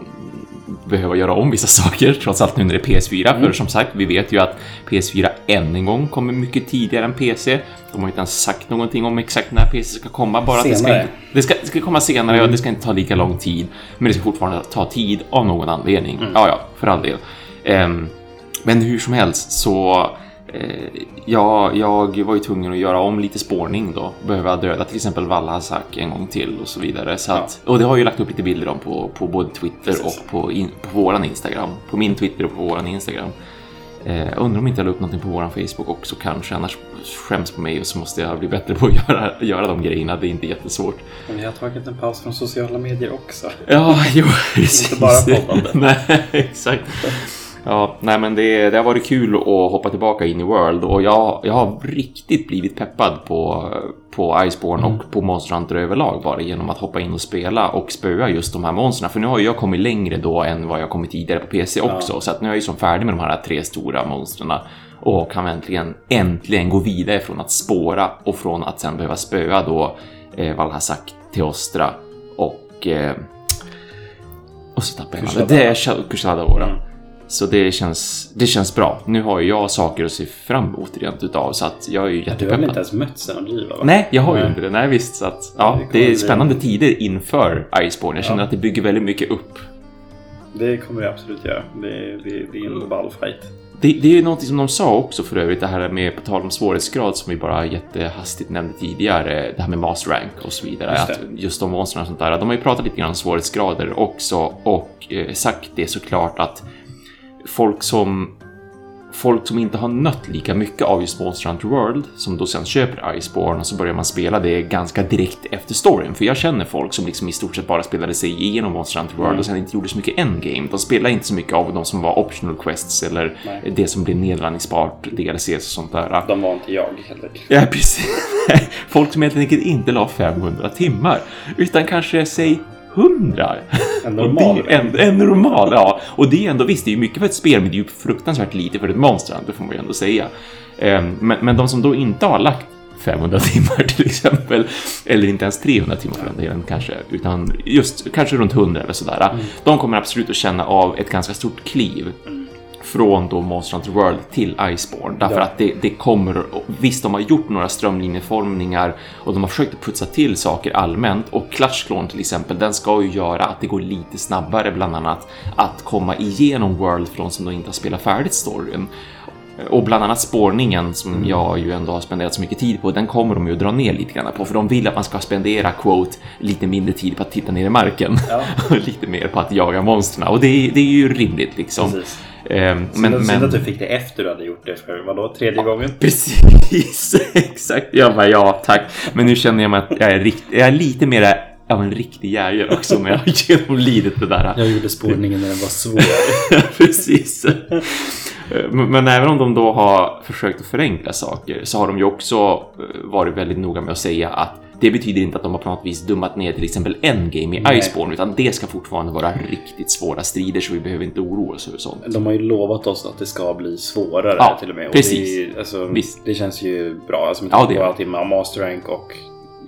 behöva göra om vissa saker, trots allt nu när det är PS4. För som sagt, vi vet ju att PS4 än en gång kommer mycket tidigare än PC. De har inte ens sagt någonting om exakt när PC ska komma, bara att det ska, inte, det, ska, det ska komma senare och det ska inte ta lika lång tid. Men det ska fortfarande ta tid av någon anledning. Ja, ja, för all del. Ehm, men hur som helst så ja, jag var ju tvungen att göra om lite spårning då. Behöva döda till exempel Valhazak en gång till och så vidare. Så att, Och det har jag ju lagt upp lite bilder om på, på både Twitter Precis. och på, in, på våran Instagram. På min Twitter och på våran Instagram. Eh, jag undrar om inte jag la upp någonting på våran Facebook också kanske. Annars skäms på mig och så måste jag bli bättre på att (laughs) göra, göra de grejerna. Det är inte jättesvårt. Men vi har tagit en paus från sociala medier också. Ja, jo, (laughs) precis. bara poddande. (laughs) nej, exakt. Ja, nej men det, det har varit kul att hoppa tillbaka in i World och jag, jag har riktigt blivit peppad på, på Iceborne och på Monster Hunter överlag bara genom att hoppa in och spela och spöa just de här monstren. För nu har jag kommit längre då än vad jag kommit tidigare på PC också, så att nu är jag ju som färdig med de här tre stora monstren och kan äntligen, äntligen gå vidare från att spåra och från att sen behöva spöa då eh, Valhazak, Teostra och eh, och så tappade jag namnet. Det är Shad- Kushadawara. Mm. Så det känns, det känns bra. Nu har ju jag saker att se fram emot rent utav så att jag är ju Du har väl jättepeppad. inte ens mött Xenobliva? va? Nej, jag har ju inte det. Nej, visst. Så att, ja, Det det är bli- spännande tider inför Iceborne. Jag känner Ja. att det bygger väldigt mycket upp. Det kommer det absolut göra. Det, det, det är en ball fight. Det, det är ju någonting som de sa också för övrigt, det här med, på tal om svårighetsgrad som vi bara jättehastigt nämnde tidigare, det här med master rank och så vidare. Just. Att just de monstren och sånt där. De har ju pratat lite grann om svårighetsgrader också och eh, sagt det såklart att folk som folk som inte har nött lika mycket av just Monster Hunter World, som då sen köper Iceborne och så börjar man spela det ganska direkt efter storyn. För jag känner folk som liksom i stort sett bara spelade sig igenom Monster Hunter World och sen inte gjorde så mycket endgame. De spelade inte så mycket av de som var optional quests eller Nej. det som blev nedladdningsbart, DLCs och sånt där. De var inte jag enkelt. Ja, precis. (laughs) Folk som helt enkelt inte la 500 timmar, utan kanske, säg 100. En normal. en, en normal, ja. Och det är ändå, visst, det är ju mycket för ett spel, men det är ju fruktansvärt lite för ett monster, det får man ju ändå säga. Ehm, Men, men de som då inte har lagt 500 (laughs) timmar till exempel, eller inte ens 300 timmar för den delen kanske, utan just kanske runt 100 eller sådär. De kommer absolut att känna av ett ganska stort kliv från då Monster Hunter World till Iceborne. Därför Ja. att det, det kommer, visst de har gjort några strömlinjeformningar och de har försökt att putsa till saker allmänt och Clutch Clone till exempel, den ska ju göra att det går lite snabbare bland annat att komma igenom World de som då inte har spelat färdigt storyn. Och bland annat spårningen som jag ju ändå har spenderat så mycket tid på, den kommer de ju att dra ner lite grann på, för de vill att man ska spendera, quote, lite mindre tid på att titta ner i marken. Ja. (laughs) och lite mer på att jaga monstren. Och det, är- det är ju rimligt liksom. Precis. Ehm, Men, men, Synd att du fick det efter du hade gjort det för, vadå, tredje gången? Precis, (laughs) exakt. Jag bara, ja tack. Men nu känner jag mig att jag är, rikt... jag är lite mer av en riktig jägare också när jag har genomlidit det där. Jag gjorde spårningen när den var svår. (laughs) Precis. Men, även om de då har försökt att förenkla saker så har de ju också varit väldigt noga med att säga att Det betyder inte att de har på något vis dummat ner till exempel Endgame i Nej. Iceborne, utan det ska fortfarande vara riktigt svåra strider så vi behöver inte oroa oss över sånt. De har ju lovat oss att det ska bli svårare Ja, till och med. Och precis. Det, alltså, det känns ju bra. Alltså, med Ja, det på allting med Master Rank och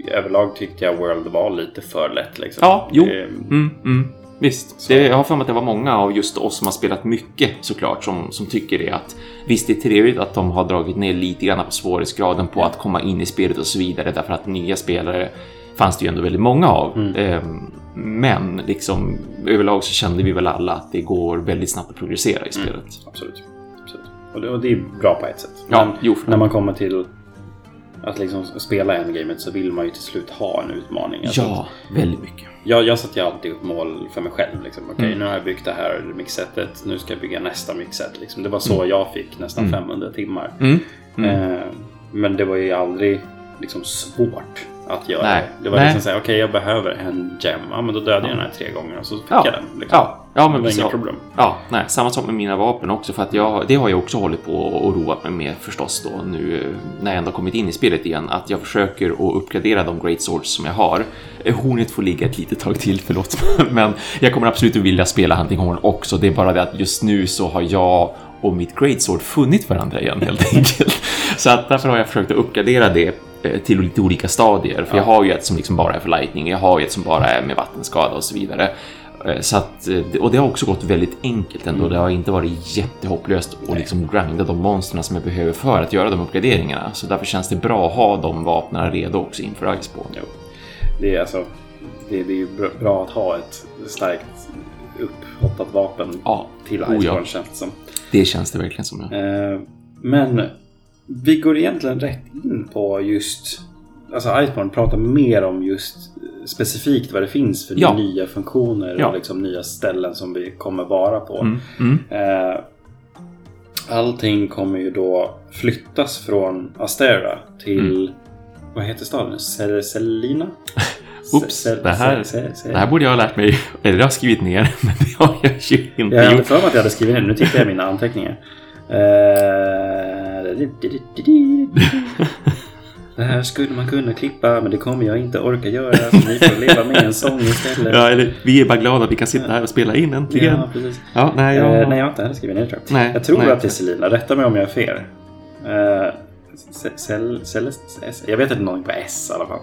överlag tyckte jag World var lite för lätt. Liksom. Ja, jo. Det- Mm, mm. Visst, det, jag har för mig att det var många av just oss som har spelat mycket såklart som, som tycker det att visst det är trevligt att de har dragit ner lite grann på svårighetsgraden på att komma in i spelet och så vidare därför att nya spelare fanns det ju ändå väldigt många av. Mm. Ehm, men liksom överlag så kände vi väl alla att det går väldigt snabbt att progressera i spelet. Absolut. Absolut. Och, det, och det är bra på ett sätt. Ja, jo, när man kommer till att liksom spela endgamet så vill man ju till slut ha en utmaning. Alltså, Ja, väldigt mycket. jag, jag sätter ju alltid upp mål för mig själv. Liksom. Okej, Mm. nu har jag byggt det här mixsetet. Nu ska jag bygga nästa mixset. Liksom. Det var så jag fick nästan Mm. 500 timmar. Mm. Mm. Eh, men det var ju aldrig liksom svårt att göra. Nej. Det var Nej. liksom såhär, okej jag behöver en gem. Ja men då dödade jag den här tre gånger och så fick Ja. jag den. Liksom. Ja, ja men det var inga Ja. problem. Ja, nej, samma sak med mina vapen också för att jag, det har jag också hållit på och roat mig med förstås då nu eh, när jag ändå kommit in i spelet igen att jag försöker att uppgradera de great swords som jag har. Eh, Hornet får ligga ett litet tag till, (laughs) förlåt, men jag kommer absolut att vilja spela Hunting Horn också. Det är bara det att just nu så har jag och mitt great sword funnit varandra igen helt (laughs) enkelt. Så att därför har jag försökt att uppgradera det till lite olika stadier. För jag har ju ett som liksom bara är för lightning, jag har ju ett som bara är med vattenskada och så vidare. Eh, Så att, eh, och det har också gått väldigt enkelt ändå. Det har inte varit jättehopplöst att liksom grinda de monstren som jag behöver för att göra de uppgraderingarna. Så därför känns det bra att ha de vapnen redo också inför Iceborne. Jo. Det är alltså det, det är ju bra- att ha ett starkt upphottat vapen Ja, till oh ja. Iceborne känns det som. det känns det verkligen som. Ja. Eh, men vi går egentligen rätt in på just Alltså Iceborne pratar mer om just specifikt vad det finns för Ja. nya funktioner Ja. och liksom nya ställen som vi kommer vara på. Mm, mm. Eh, allting kommer ju då flyttas från Astera till vad heter staden? Sel- Selina? Mm. Oops, det här- Det här borde jag ha lärt mig, eller (laughs) jag har skrivit ner, (laughs) men det har jag ju inte Jag hade gjort. för mig att jag hade skrivit ner Nu tittar jag i mina anteckningar. Eh, Det här skulle man kunna klippa men det kommer jag inte orka göra så ni får leva med en sång istället. Ja, eller, vi är bara glada att vi kan sitta här och spela in äntligen. Ja, precis. Ja, nej, Eh, jag... nej, jag har inte heller skrivit ner tror jag. Nej, jag tror nej. att det är Selina. Rätta mig om jag har fel. Uh, Cel, Cel, S. Jag vet inte någonting på S i alla fall.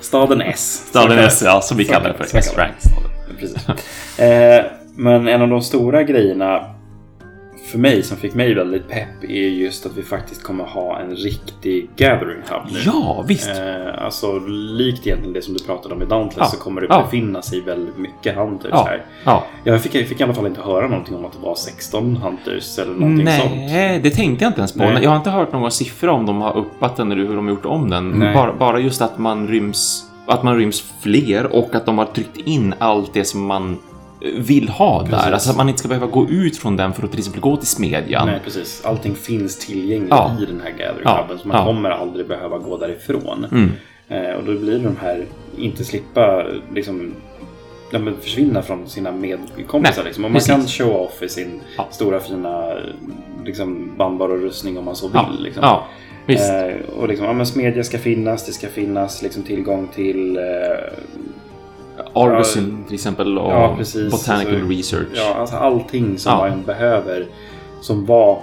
Staden S. Staden S, ja, som vi kallar det för. Precis. Eh, men en av de stora grejerna för mig som fick mig väldigt pepp är just att vi faktiskt kommer ha en riktig gathering hub nu. Ja, visst. Eh, alltså likt egentligen det som du pratade om i Dauntless Ja. så kommer det befinna sig väldigt mycket hunters Ja. här. Ja. Jag fick, jag fick i alla fall inte höra någonting om att det var 16 hunters eller någonting sånt. Nej, det tänkte jag inte ens på. Nej. Jag har inte hört någon siffra om de har uppat den eller hur de har gjort om den. Nej. Bara, bara just att man ryms att man ryms fler och att de har tryckt in allt det som man vill ha Precis. där. Alltså att man inte ska behöva gå ut från den för att till exempel gå till smedjan. Nej, precis. Allting finns tillgängligt Ja. i den här gathering Ja. så man Ja. kommer aldrig behöva gå därifrån. Mm. Eh, och då blir de här, inte slippa liksom ja, men försvinna från sina medkompisar. Nej, Liksom. Och man precis. kan show off i sin Ja. stora fina liksom, bandbar och rustning om man så vill. Ja. Liksom. ja. Eh, och liksom, ja, men smedja ska finnas, det ska finnas liksom, tillgång till eh, Argosin till exempel och Ja. Botanical Alltså, Research. ja, alltså allting som Ja. man behöver som var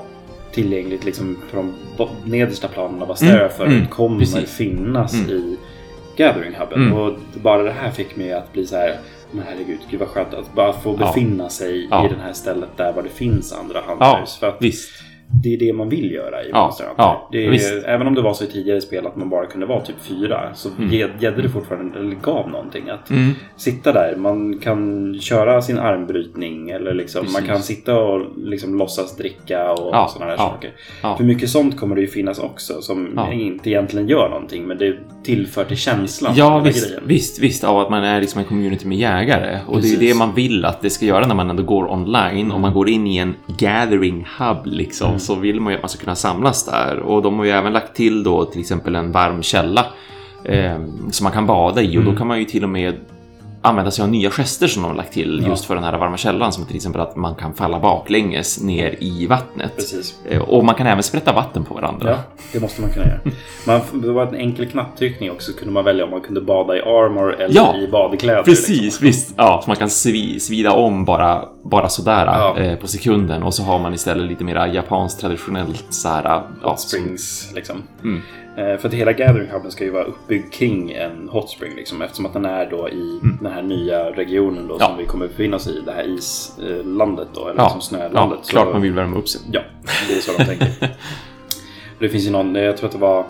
tillgängligt liksom, på de nedersta planen av Astera Mm, förut mm, kommer precis. finnas Mm. i Gathering Hubben. Mm. Och bara det här fick mig att bli så här men herregud, gud vad skönt att bara få Ja. befinna sig Ja. i det här stället där var det finns andra Ja, hunters. för att visst. Det är det man vill göra i Ja, Monster Hunter. ja, det är, även om det var så i tidigare spel att man bara kunde vara typ fyra så Mm. gällde det fortfarande, eller gav någonting. Att Mm. sitta där, man kan köra sin armbrytning eller liksom, man Precis. kan sitta och liksom låtsas dricka och Ja, sådana här ja, saker. ja. För mycket sånt kommer det ju finnas också som inte egentligen gör någonting men det tillför till känslan. Ja, visst, grejen. visst, visst, av att man är liksom en community med jägare. Och det är Precis. det man vill att det ska göra när man ändå går online. Om man går in i en gathering hub liksom, Mm. Så vill man ju att man ska kunna samlas där. Och de har ju även lagt till då till exempel en varm källa eh, som man kan bada i. Och Mm. då kan man ju till och med använda sig av nya gester som de har lagt till Ja. just för den här varma källan, som till exempel att man kan falla baklänges ner i vattnet. Precis. Eh, Och man kan även sprätta vatten på varandra. Ja, det måste man kunna göra. Man, det var en enkel knapptryckning också så kunde man välja om man kunde bada i armor eller Ja, i badkläder. Precis, liksom. visst. Ja, så man kan svi, svida om bara, bara sådär Ja. eh, på sekunden och så har man istället lite mer japanskt traditionellt så här, ja, Hot som- springs liksom. Mm. Eh, för att hela Gathering Hubben ska ju vara uppbyggd kring en hot spring liksom, eftersom att den är då i den här nya regionen då Mm. Ja. som vi kommer befinna oss i, det här islandet då, eller Ja, liksom ja, snölandet. klart Så- man vill värma upp sig. Ja, det är så de tänker. (laughs) det finns ju någon, jag tror att det var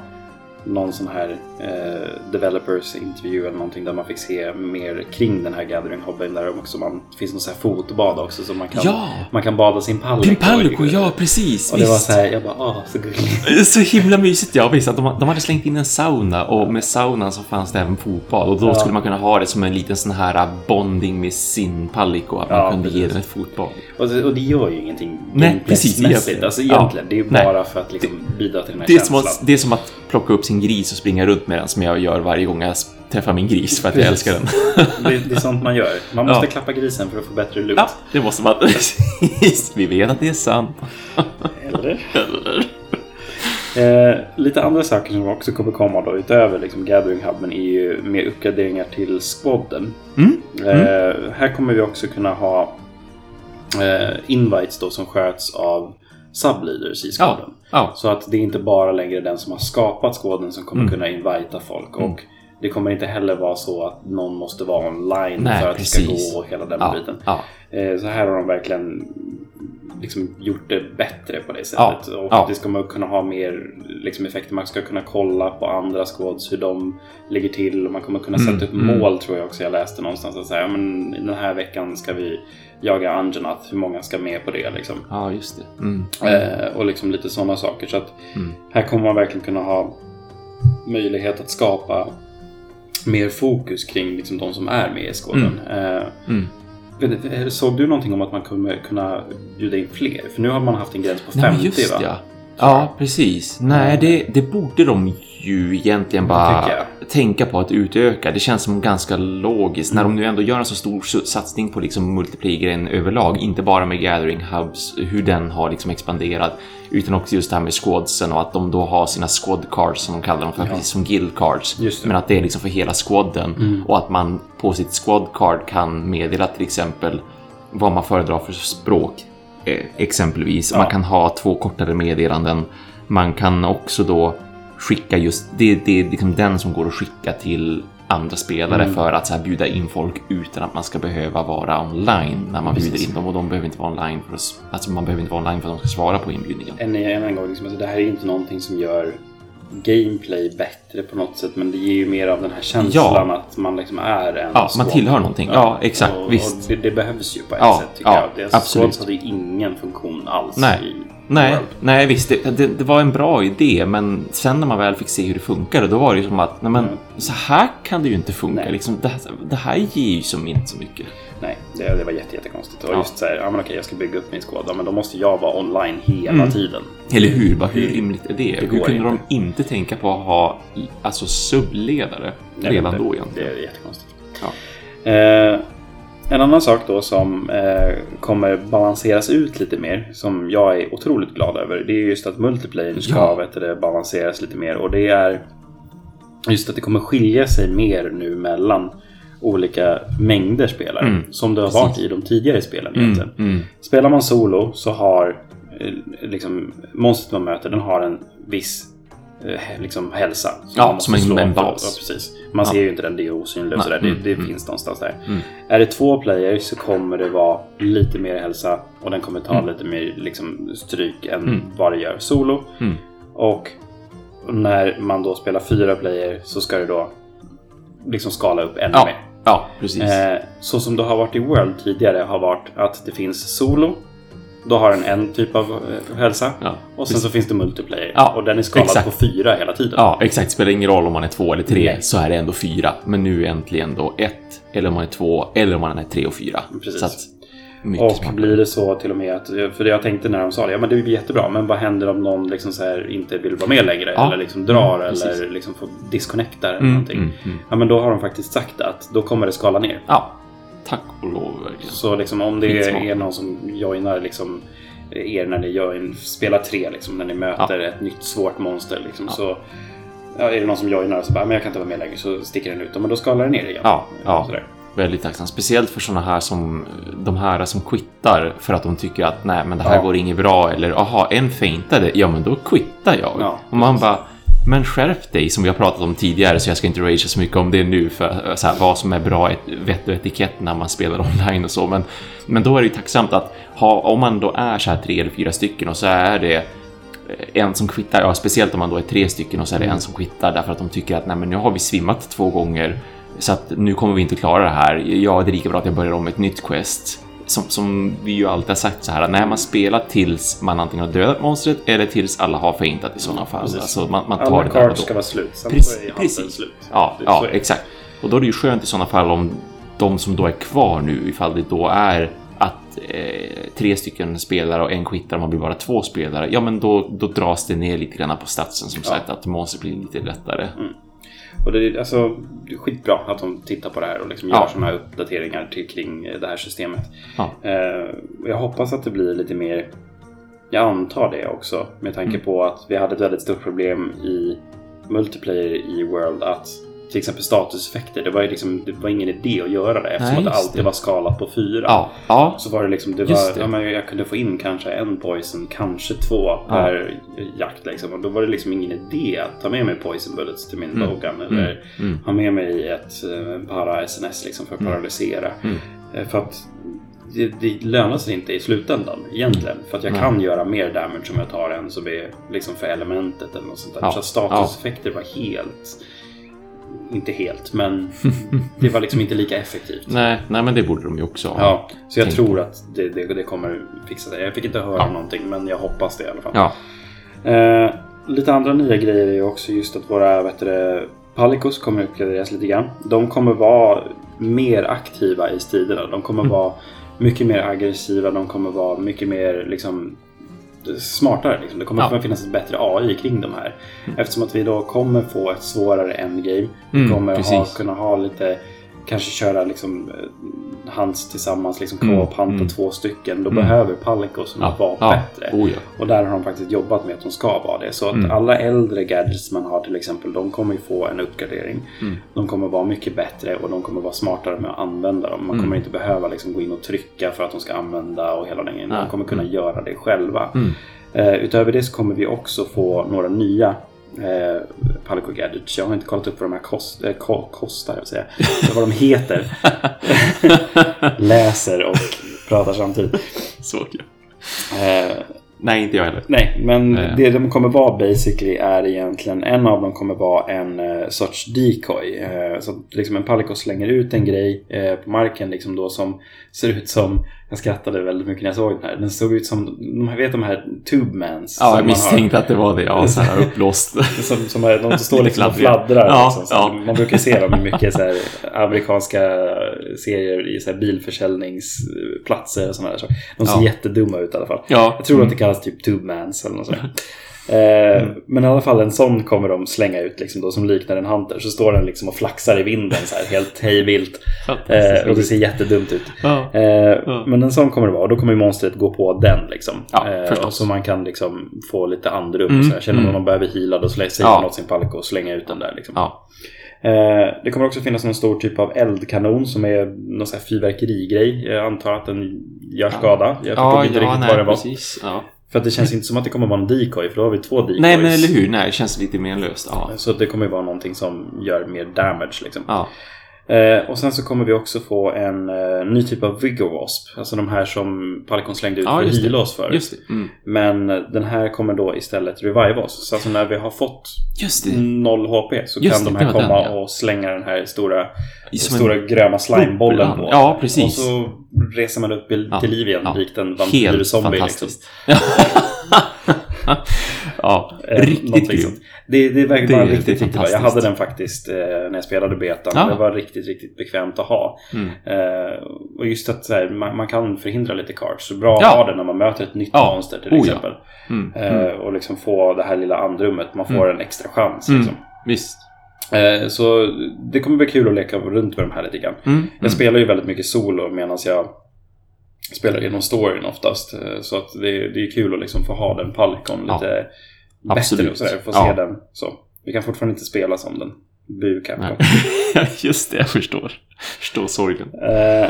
någon sån här eh, developers intervju eller någonting där man fick se mer kring den här gathering hobbyn där också man, det finns någon sån här fotbad också så man kan, Ja! man kan bada sin palliko. Pimpalco, ja precis! Och det var visst. så här, jag bara åh så gulligt. (laughs) Så himla mysigt, ja visst. Att de, de hade slängt in en sauna och med saunan så fanns det även fotbad och då Ja. skulle man kunna ha det som en liten sån här bonding med sin palliko, att man Ja, kunde ge precis. den ett fotbad. Och och det gör ju ingenting Nej, precis, gameplaysmässigt. egentligen. Alltså Ja. det är ju Nej. bara för att liksom bidra till den här Det känslan. som det är som att plocka upp sin gris och springa runt med den som jag gör varje gång jag träffar min gris för att jag älskar den. det, det är sånt man gör. Man måste Ja. klappa grisen för att få bättre lukt. Ja, det måste man. (laughs) Precis, vi vet att det är sant. Eller? Eh, lite andra saker som också kommer komma då utöver liksom Gathering Hubben är ju mer uppgraderingar till squadden. Mm. Eh, här kommer vi också kunna ha eh, invites då som sköts av subleaders i squadden. Ja, Så att det är inte bara längre den som har skapat squadden som kommer Mm. kunna invita folk. Mm. Och det kommer inte heller vara så att någon måste vara online Nej, för att det ska precis. gå och hela den ja, biten. ja. Eh, Så här har de verkligen liksom gjort det bättre på det sättet. Ja, Och ja. det ska man kunna ha mer liksom, effekter. Man ska kunna kolla på andra squads hur de ligger till. Och man kommer kunna Mm, sätta upp mm. mål tror jag också. Jag läste någonstans att säga, ja, men den här veckan ska vi jaga Angenat. Hur många ska med på det liksom? ja, just det. Mm. Eh, och liksom lite sådana saker. Så att Mm. här kommer man verkligen kunna ha möjlighet att skapa mer fokus kring liksom, de som är med i skåden. Eh, Mm. du, Såg du någonting om att man kommer kunna bjuda in fler? För nu har man haft en gräns på 50 Nej, just va? ja. Ja, precis. Nej, det, det borde de ju egentligen bara tänka på att utöka. Det känns som ganska logiskt när de nu ändå gör en så stor satsning på liksom multiplayer överlag, inte bara med Gathering Hubs, hur den har liksom expanderat, utan också just det här med squadsen och att de då har sina squad cards som de kallar dem för, precis som guild cards. Men att det är liksom för hela squaden Mm. och att man på sitt squad card kan meddela till exempel vad man föredrar för språk. Eh, exempelvis. Ja. Man kan ha två kortare meddelanden. Man kan också då skicka just, det, det är liksom den som går att skicka till andra spelare Mm. för att så här bjuda in folk utan att man ska behöva vara online när man Precis. Bjuder in dem. Och de behöver inte vara online för att, alltså man behöver inte vara online för att de ska svara på inbjudningen. Än, än en gång, liksom, alltså, det här är inte någonting som gör gameplay bättre på något sätt. Men det ger ju mer av den här känslan att man liksom är en Ja, man tillhör någonting. Ja, exakt. och, visst. Och det, det behövs ju på ett Ja, sätt tycker ja, jag. Det, absolut. Hade ju ingen funktion alls Nej. i Nej, nej visst, det, det, det var en bra idé, men sen när man väl fick se hur det funkade, då var det ju som att, nej men, Mm. så här kan det ju inte funka. Liksom, det, det här ger ju som inte så mycket. Nej, det, det var jätte, jättekonstigt. Och Ja. just så här, ja men okej jag ska bygga upp min. Ja, men då måste jag vara online hela Mm. tiden. Eller hur? Bara, hur Det- rimligt är det? hur kunde inte. de inte tänka på att ha alltså, subledare redan då egentligen? Det är jättekonstigt. Ja. Eh, en annan sak då som eh, kommer balanseras ut lite mer, som jag är otroligt glad över, det är just att multiplayer ska Ja. vet du, det, balanseras lite mer. Och det är just att det kommer skilja sig mer nu mellan olika mängder spelare. Mm, Som det har varit i de tidigare spelen Mm, egentligen. mm, Spelar man solo så har eh, liksom, monstret man möter, den har en viss eh, liksom, hälsa. som Ja, som en- en bas. Ja, precis. Man Ja. ser ju inte den, det är osynligt. Sådär. Det, mm, det mm. finns någonstans där. Mm. Är det två player så kommer det vara lite mer hälsa och den kommer ta Mm. lite mer liksom, stryk än Mm. vad det gör solo. Mm. Och när man då spelar fyra player så ska det då liksom skala upp ännu Ja, mer. ja, precis. Eh, så som det har varit i World tidigare har varit att det finns solo. Då har den en typ av eh, hälsa. ja, Och sen precis. så finns det multiplayer. Ja, och den är skalad exakt. på fyra hela tiden. Ja, exakt. Spelar ingen roll om man är två eller tre, Nej. så är det ändå fyra. Men nu äntligen då ett, eller om man är två, eller om man är tre och fyra. Precis. Så att, Mycket och smartare. blir det så till och med att, för jag tänkte när de sa det, ja men det blir jättebra, men vad händer om någon liksom här inte vill vara med längre? Ja. Eller liksom drar Mm, eller liksom får disconnecta eller Mm, någonting. mm, mm. Ja men då har de faktiskt sagt att då kommer det skala ner. Ja, tack och lov verkligen. Så liksom om det är någon som joinar liksom er när ni spelar tre, liksom, när ni möter ett nytt svårt monster. Liksom, Ja. Så ja, är det någon som joinar och så bara, men jag kan inte vara med längre, så sticker den ut. Men då skalar den ner igen. Ja, ja. Sådär. Väldigt tacksam. Speciellt för sådana här som de här som quittar för att de tycker att nej, men det här Ja. går inget bra eller aha, en feintade. Ja, men då quittar jag. Ja, och man bara, men skärp dig som vi har pratat om tidigare så jag ska inte ragea så mycket om det nu för eh, så här, vad som är bra ett, vett och etikett när man spelar (laughs) online och så. Men, men då är det ju tacksamt att ha, om man då är så här tre eller fyra stycken och så är det eh, en som kvittar, ja speciellt om man då är tre stycken och så är det en som kvittar därför att de tycker att nej men nu har vi svimmat två gånger så att nu kommer vi inte klara det här. Ja, det är lika bra att jag börjar om ett nytt quest. Som, som vi ju alltid har sagt så här, när man spelar tills man antingen har dödat monstret eller tills alla har feintat i sådana fall. Precis. Alltså man, man tar Alla cards ska vara slut, sen Precis, så är precis. slut. Ja, Det- ja exakt. Och då är det ju skönt i sådana fall om de som då är kvar nu, ifall det då är att eh, tre stycken spelare och en quittar och man blir bara två spelare, ja men då, då dras det ner lite grann på statsen som Ja. sagt, att monster blir lite lättare. Och det är, alltså, skitbra att de tittar på det här och liksom Ja. gör sådana här uppdateringar till, kring det här systemet. Ja. Eh, jag hoppas att det blir lite mer... Jag antar det också med tanke Mm. på att vi hade ett väldigt stort problem i multiplayer i World att till exempel statuseffekter, det var, ju liksom, det var ingen idé att göra det eftersom Nej, att det alltid det. var skalat på fyra. Ja, ja, Så var det liksom, det var, det. Ja, men jag kunde få in kanske en poison, kanske två per jakt liksom. Och då var det liksom ingen idé att ta med mig poison bullets till min Mm. bowgun eller mm. ha med mig ett eh, para SNS liksom för att paralysera. Mm. Eh, För att det, det lönar sig inte i slutändan egentligen. För att jag Nej. kan göra mer damage om jag tar en som är liksom för elementet eller något sånt där. Ja. Så statuseffekter var helt... Inte helt, men det var liksom inte lika effektivt. (laughs) Nej, nej, men det borde de ju också ha. Ja, så jag tror att det, det, det kommer fixa sig. Jag fick inte höra Ja. någonting, men jag hoppas det i alla fall. Ja, Eh, lite andra nya grejer är ju också just att våra vet du, Palicos kommer uppgraderas lite grann. De kommer vara mer aktiva i striderna. De kommer vara mycket mer aggressiva. De kommer vara mycket mer liksom, smartare. Liksom. Det kommer Ja. finnas ett bättre AI kring de här. Eftersom att vi då kommer få ett svårare endgame. Vi Mm, kommer ha, precis. kunna ha lite Kanske köra liksom eh, hands tillsammans, liksom Mm, co-op hunt mm. två stycken. Då Mm. behöver Palicos ja, vara ja. bättre. Oh, ja. Och där har de faktiskt jobbat med att de ska vara det. Så att Mm. alla äldre gadgets man har till exempel, de kommer ju få en uppgradering. Mm. De kommer vara mycket bättre och de kommer vara smartare med att använda dem. Man Mm. kommer inte behöva liksom gå in och trycka för att de ska använda och hela den grejen. De kommer kunna Mm. göra det själva. Mm. Eh, utöver det så kommer vi också få några nya eh, Palico Gadgets. Jag har inte kollat upp vad de här kost, eh, ko- kostar, jag säga. vad de heter. (laughs) Läser och pratar samtidigt. Svårt ja. Eh, Nej, inte jag heller. Nej, men Eh. det de kommer vara basically är egentligen en av dem kommer vara en eh, sorts decoy. Eh, så liksom en Palico slänger ut en grej eh, på marken liksom då som ser ut som, jag skrattade väldigt mycket när jag såg den här, den såg ut som, de vet de här tubemans? Ja, jag misstänkte att det var det. Ja, så här uppblåst. (laughs) Som, som är, de står liksom och fladdrar. Ja, liksom, så ja. Man brukar se dem i mycket så här, (laughs) amerikanska serier i så här bilförsäljningsplatser och sådana där. Så de ser Ja. jättedumma ut i alla fall. Ja, Jag tror mm. att det kallas typ tubemans eller något sånt. (laughs) Eh, Men i alla fall en sån kommer de slänga ut liksom då, som liknar en hunter. Så står den liksom och flaxar i vinden så här helt hejvilt. Eh, och det ser jättedumt ut. Ja. Eh, Ja. Men en sån kommer det vara och då kommer monstret gå på den liksom. Ja, eh, så man kan liksom få lite andrum. Mm, Så här. Känner man mm. att man behöver heala då säger Ja. man åt sin palico och slänga ut den där. Liksom. Ja. Eh, det kommer också finnas någon stor typ av eldkanon som är någon sån här fyrverkerigrej. Jag antar att den gör skada. Jag förstod Ja, inte ja, riktigt nej, vad det var. precis. För att det känns inte som att det kommer vara en decoy, för då har vi två decoys. Nej, men eller hur? Nej, det känns lite menlöst. Ja. Så det kommer ju vara någonting som gör mer damage liksom. Ja. Eh, och sen så kommer vi också få en eh, ny typ av Vigor Wasp. Alltså de här som Palikon slängde ut Ja, för att heala oss för. Mm. Men eh, den här kommer då istället revive oss. Så alltså när vi har fått noll HP så Just kan det, de här komma den, ja. och slänga den här stora, Som stora en gröna slimebollen på. Ja, precis. Och så reser man upp i- Ja, till liv igen likt en Helt vampyrzombie. Liksom. (laughs) (laughs) Ja, Eh, riktigt sånt. Det, det var Det bara är- riktigt, är riktigt bra. Jag hade den faktiskt eh, när jag spelade betan. Ja. Det var riktigt, riktigt bekvämt att ha. Mm. Eh, och just att här, man, man kan förhindra lite cards. Så bra Ja. att ha det när man möter ett nytt Ja. monster till Oh, ja. exempel. Mm. Eh, och liksom få det här lilla andrummet. Man får en extra chans. Mm. Liksom. Visst. Eh, så det kommer bli kul att leka runt med de här lite grann. Mm. Jag spelar ju väldigt mycket solo medan jag spelar genom storyn oftast. Eh, Så att det, det är kul att liksom få ha den Palikon Ja. lite Absolut. bättre och sådär. Få Ja. se den så. Vi kan fortfarande inte spela som den. Bu. (laughs) Just det, jag förstår. Förstår sorgen. Eh,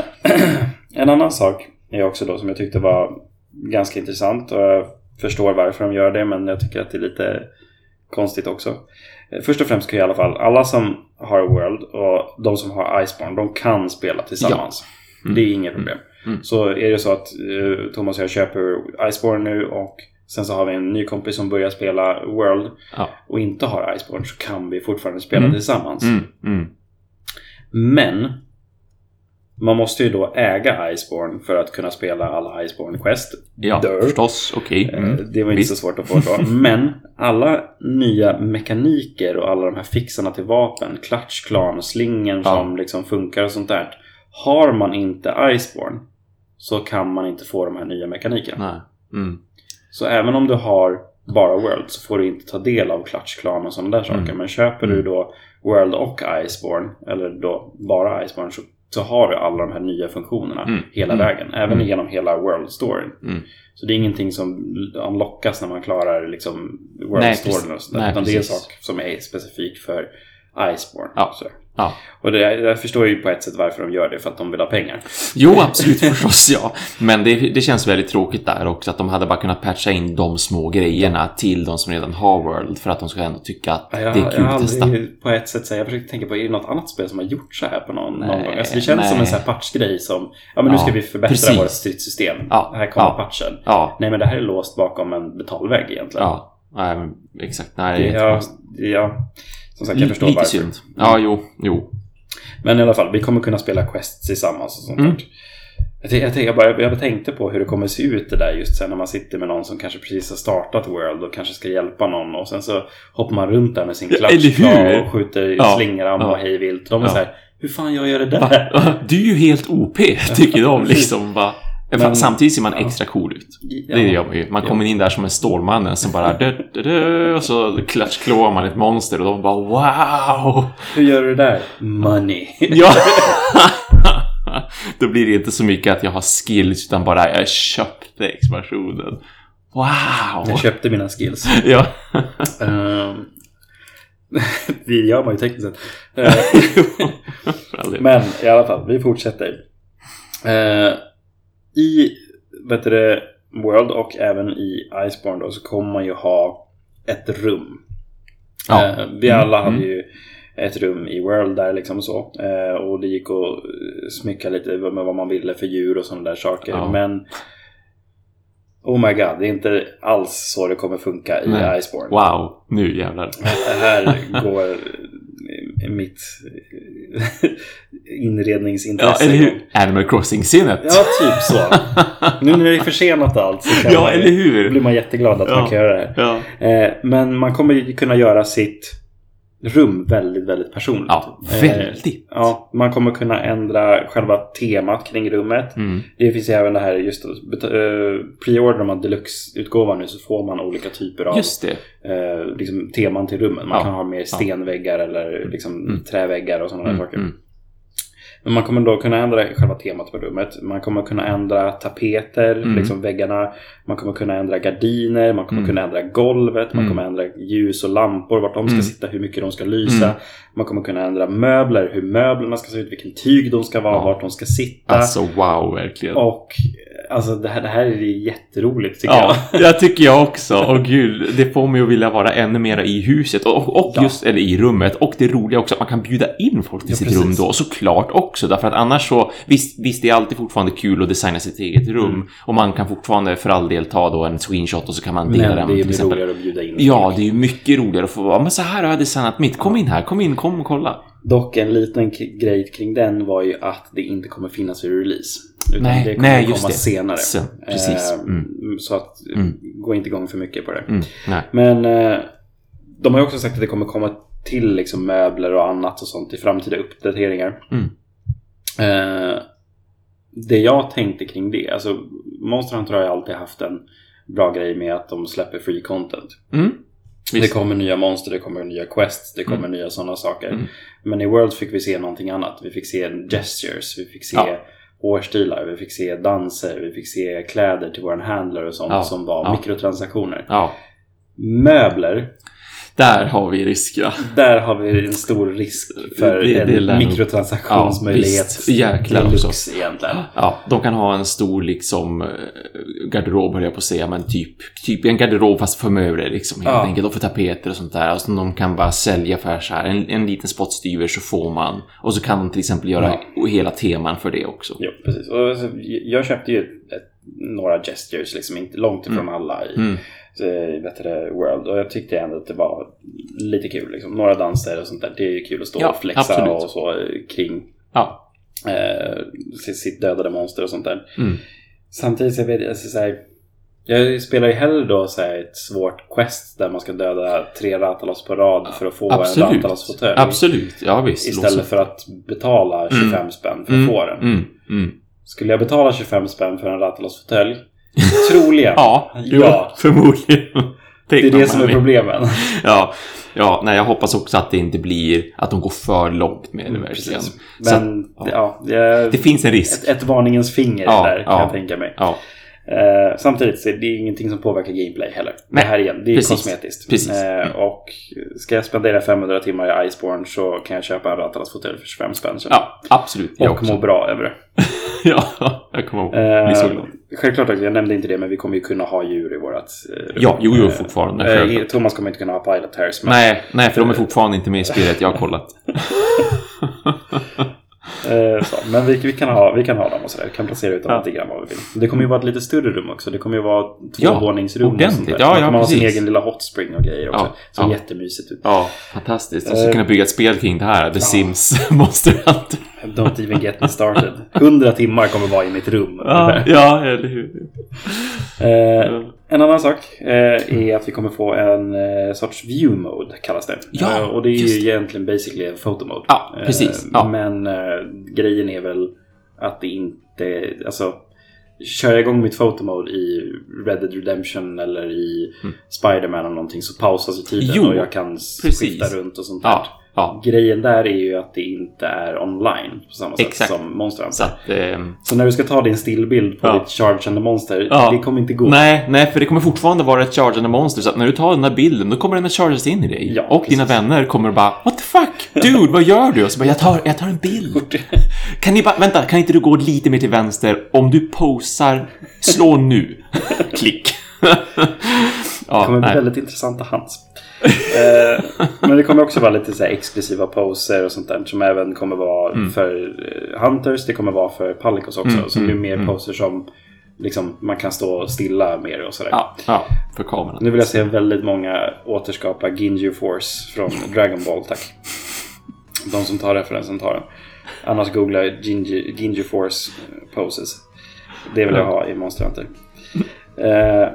(clears throat) en annan sak är också då som jag tyckte var ganska intressant och jag förstår varför de gör det men jag tycker att det är lite konstigt också. Eh, Först och främst kan i alla fall alla som har World och de som har Iceborne de kan spela tillsammans. Mm. Det är inget problem. Mm. Så är det så att eh, Thomas och jag köper Iceborne nu och sen så har vi en ny kompis som börjar spela World Ja. och inte har Iceborne så kan vi fortfarande spela Mm. tillsammans. Mm. Mm. Men man måste ju då äga Iceborne för att kunna spela alla Iceborne Quest. Ja, Dör. förstås. Okej. Eh, Mm. Det var inte Visst. så svårt att få då. (laughs) Men alla nya mekaniker och alla de här fixarna till vapen, klatschklan, slingen Ja. som liksom funkar och sånt där. Har man inte Iceborne så kan man inte få de här nya mekanikerna. Nej. Mm. Så även om du har bara World så får du inte ta del av klatschklan och sådana där saker. Mm. Men köper du Mm. då World och Iceborne, eller då bara Iceborne, så, så har du alla de här nya funktionerna Mm. hela Mm. vägen. Även Mm. genom hela World-storyn. Mm. Så det är ingenting som unlockas när man klarar liksom World-storyn precis. och sådär. Nej, Utan det är en precis. sak som är specifik för Iceborne. Ja. Så. Ja. Och det, jag förstår ju på ett sätt varför de gör det, för att de vill ha pengar. Jo, absolut förstås, ja. Men det, det känns väldigt tråkigt där också att de hade bara kunnat patcha in de små grejerna till de som redan har World för att de ska ändå tycka att Jag, det är kul att testa. på ett sätt säga, jag försöker tänka på, är det något annat spel som har gjort så här på någon, någon Nej, gång? Alltså det känns nej. som en sån här patchgrej som, ja men nu Ja, ska vi förbättra precis. vårt stridssystem. Ja, Här kommer ja. patchen. Ja, Nej men det här är låst bakom en betalvägg egentligen. ja. Nej, exakt. Nej, det är ja, ja, som sagt jag förstår Lite varför. synd. Ja, jo, jo. Men i alla fall, vi kommer kunna spela quests tillsammans och sånt Mm. Jag, jag, bara, jag tänkte på hur det kommer se ut det där just sen när man sitter med någon som kanske precis har startat World och kanske ska hjälpa någon och sen så hoppar man runt där med sin hur? och skjuter Ja, slingram ja. och hej vilt. De är Ja. så här, hur fan jag gör det där? Va? Du är ju helt OP, tycker de (laughs) liksom. Va? Men- Samtidigt ser man extra cool ut. Ja. Det gör man ju. Man kommer in där som en Stålmannen som bara... Dö, dö, dö, och så klatschklår man ett monster och de bara wow! Hur gör du det där? Money. (laughs) Ja! Då blir det inte så mycket att jag har skills utan bara jag köpte expansionen. Wow! Jag köpte mina skills. Ja. Ehm, (laughs) det gör man ju tekniskt sett. (laughs) Ehm, Men i alla fall, vi fortsätter. Eh, I vet du, World och även i Iceborne då, så kommer man ju ha ett rum. Ja. Eh, vi Mm, alla hade mm. ju ett rum i World där liksom så. Eh, och det gick att smycka lite med vad man ville för djur och sådana där saker. Ja. Men Oh my god, det är inte alls så det kommer funka i Nej. Iceborne. Wow, nu jävlar. Det här (laughs) går mitt Ja, inredningsintresse eller igång. hur? Animal Crossing-scenet. Ja, typ så. Nu när det är försenat allt så Ja, man, eller hur? blir man jätteglad att man Ja. kan göra det. Ja. Eh, men man kommer ju kunna göra sitt rum väldigt, väldigt personligt. Ja, Eh, väldigt. Ja, man kommer kunna ändra själva temat kring rummet. Mm. Det finns ju även det här, just uh, preordrar man deluxe-utgåvan nu så får man olika typer av Just det. eh, liksom, teman till rummen. Man Ja. kan ha mer stenväggar eller liksom, Mm. träväggar och sådana Mm, saker. mm. Men man kommer då kunna ändra själva temat på rummet. Man kommer kunna ändra tapeter, Mm. liksom väggarna. Man kommer kunna ändra gardiner, man kommer Mm. kunna ändra golvet, man Mm. kommer ändra ljus och lampor, vart de ska Mm. sitta, hur mycket de ska lysa. Mm. Man kommer kunna ändra möbler, hur möblerna ska se ut, vilken tyg de ska vara, Ja. vart de ska sitta. Alltså wow, verkligen. Och alltså det här, det här är jätteroligt tycker Ja, jag. (laughs) jag tycker jag (laughs) också. Och gud, det får mig att vilja vara ännu mera i huset och, och Ja. just, eller i rummet. Och det roliga också att man kan bjuda in folk till Ja, sitt precis. rum då, såklart också. Därför att annars så, visst, visst det är alltid fortfarande kul att designa sitt eget rum. Mm. Och man kan fortfarande för all del ta då en screenshot och så kan man dela Men den det till är exempel. roligare att bjuda in Ja, det är ju mycket roligare att få vara, men så här har jag designat mitt, kom in här, kom in, kom och kolla. Dock en liten grej kring den var ju att det inte kommer finnas vid release. Utan Nej, det kommer nej, komma det. senare. Sen, precis. Eh, Mm. Så att Mm. gå inte igång för mycket på det. Mm. Men eh, de har ju också sagt att det kommer komma till liksom möbler och annat och sånt i framtida uppdateringar. Mm. Eh, det jag tänkte kring det, alltså Monster Hunter har ju alltid haft en bra grej med att de släpper free content. Mm. Det kommer nya monster, det kommer nya quests, det kommer nya sådana saker. Mm. Men i World fick vi se någonting annat. Vi fick se gestures, vi fick se Ja. Hårstilar, vi fick se danser, vi fick se kläder till våran handler och sånt Ja. som var Ja. mikrotransaktioner. Ja, Möbler, där har vi riskerna. där har vi en stor risk för Det- det en nog- mikrotransaktionsmöjlighet. Ja. Jäklar också. egentligen. Ja, de kan ha en stor liksom eh, garderob höll jag på att säga, men typ, typ en garderob fast för möbler liksom helt Ja. enkelt och för tapeter och sånt där. Och som de kan bara sälja för så här en, en liten spottstyver så får man. Och så kan de till exempel göra hela teman för det också. Jo, precis. Och alltså, jag köpte ju ett, några gestures, liksom inte långt ifrån alla i, Mm. I vet det, World. Och jag tyckte ändå att det var lite kul. Liksom. Några danser och sånt där. Det är kul att stå Ja, och flexa absolut. och så eh, kring Ja. eh, sitt- dödade monster och sånt där. Mm. Samtidigt så jag vet alltså, så här, jag spelar ju hellre då så här, ett svårt quest där man ska döda tre Ratalos på rad för att få en Absolut. Ratalos-fåtölj. Absolut, ja visst. Istället för att betala 25 spänn för att mm. få den. Mm. Mm. Skulle jag betala 25 spänn för en Ratalos-fåtölj? Troligen. Ja, jo, Ja. förmodligen. Det är det som är problemen. Ja, ja nej, jag hoppas också att det inte blir att de går för långt med det verkligen. Precis. Så Men att, ja, jag, det finns en risk. ett, ett varningens finger Ja, där kan ja. jag tänka mig. Ja, Eh, samtidigt så är det ingenting som påverkar gameplay heller. Nej, det här igen, det är precis. kosmetiskt. Precis. Eh, Mm. och ska jag spendera 500 timmar i Iceborne så kan jag köpa en Ratalas fåtölj för 25 spänn. ja absolut. Och må bra över det. (laughs) Ja, jag kommer ihåg. Bli så glad. Självklart jag nämnde inte det, men vi kommer ju kunna ha djur i vårt eh. Ja, jo, jo, Eh, fortfarande. eh, självklart. Thomas kommer inte kunna ha pilot hairs. Men, Nej, nej, för de är fortfarande inte med i spelet. Jag har kollat. (laughs) eh, så, men vi, vi, kan ha, vi kan ha dem och sådär. Vi kan placera ut dem Ja. lite grann vad vi vill. Det kommer ju vara ett lite större rum också. Det kommer ju vara Ja, tvåvåningsrum. och ordentligt. sånt där. Ja, Man ja, kommer ha sin precis. egen lilla hot spring och grejer också. Ja, Så ja. jättemysigt ut. Ja, fantastiskt. Och så Eh. kunna bygga ett spel kring det här. The Sims (laughs) Monster Hunter. Don't even get me started. 100 timmar kommer vara i mitt rum. Ja, ja, eller hur. Eh, en annan sak eh, är att vi kommer få en eh, sorts view mode kallas det. Ja, Eh, och det är ju egentligen basically en photo mode. Ja, precis. Eh, Ja. Men eh, grejen är väl att det inte, alltså Kör jag igång mitt photo mode i Red Dead Redemption eller i Spider-Man eller någonting så pausas ju tiden Mm. Jo, och jag kan precis. skifta runt och sånt där. Ja, ja. Grejen där är ju att det inte är online på samma sätt Exakt. som Monster Hunter. Så att... ehm, Så när du ska ta din stillbild på Ja. ditt chargeande monster, Ja. det kommer inte gå. Nej, nej, för det kommer fortfarande vara ett chargeande monster. Så att när du tar den där bilden, då kommer den att chargas in i dig. Ja, och precis. dina vänner kommer bara What the fuck? Dude, vad gör du? Och så bara, jag tar, jag tar en bild. Kan ni bara, vänta, kan inte du gå lite mer till vänster? Om du posar, slå nu. (laughs) Klick. Det ja, kommer bli nej. väldigt intressanta hands. eh, men det kommer också vara lite så här exklusiva poser och sånt där som även kommer vara Mm. för eh, Hunters. Det kommer vara för Palicos också. Mm, så det blir mm, mer mm. poser som liksom, man kan stå stilla mer och sådär. Ja, ja, för kameran. Nu vill jag se väldigt många återskapa Ginju Force från Dragon Ball, tack. De som tar referensen tar den. Annars googla Ginju, Ginju Force eh, poses. Det vill jag ha i Monster Hunter. Eh,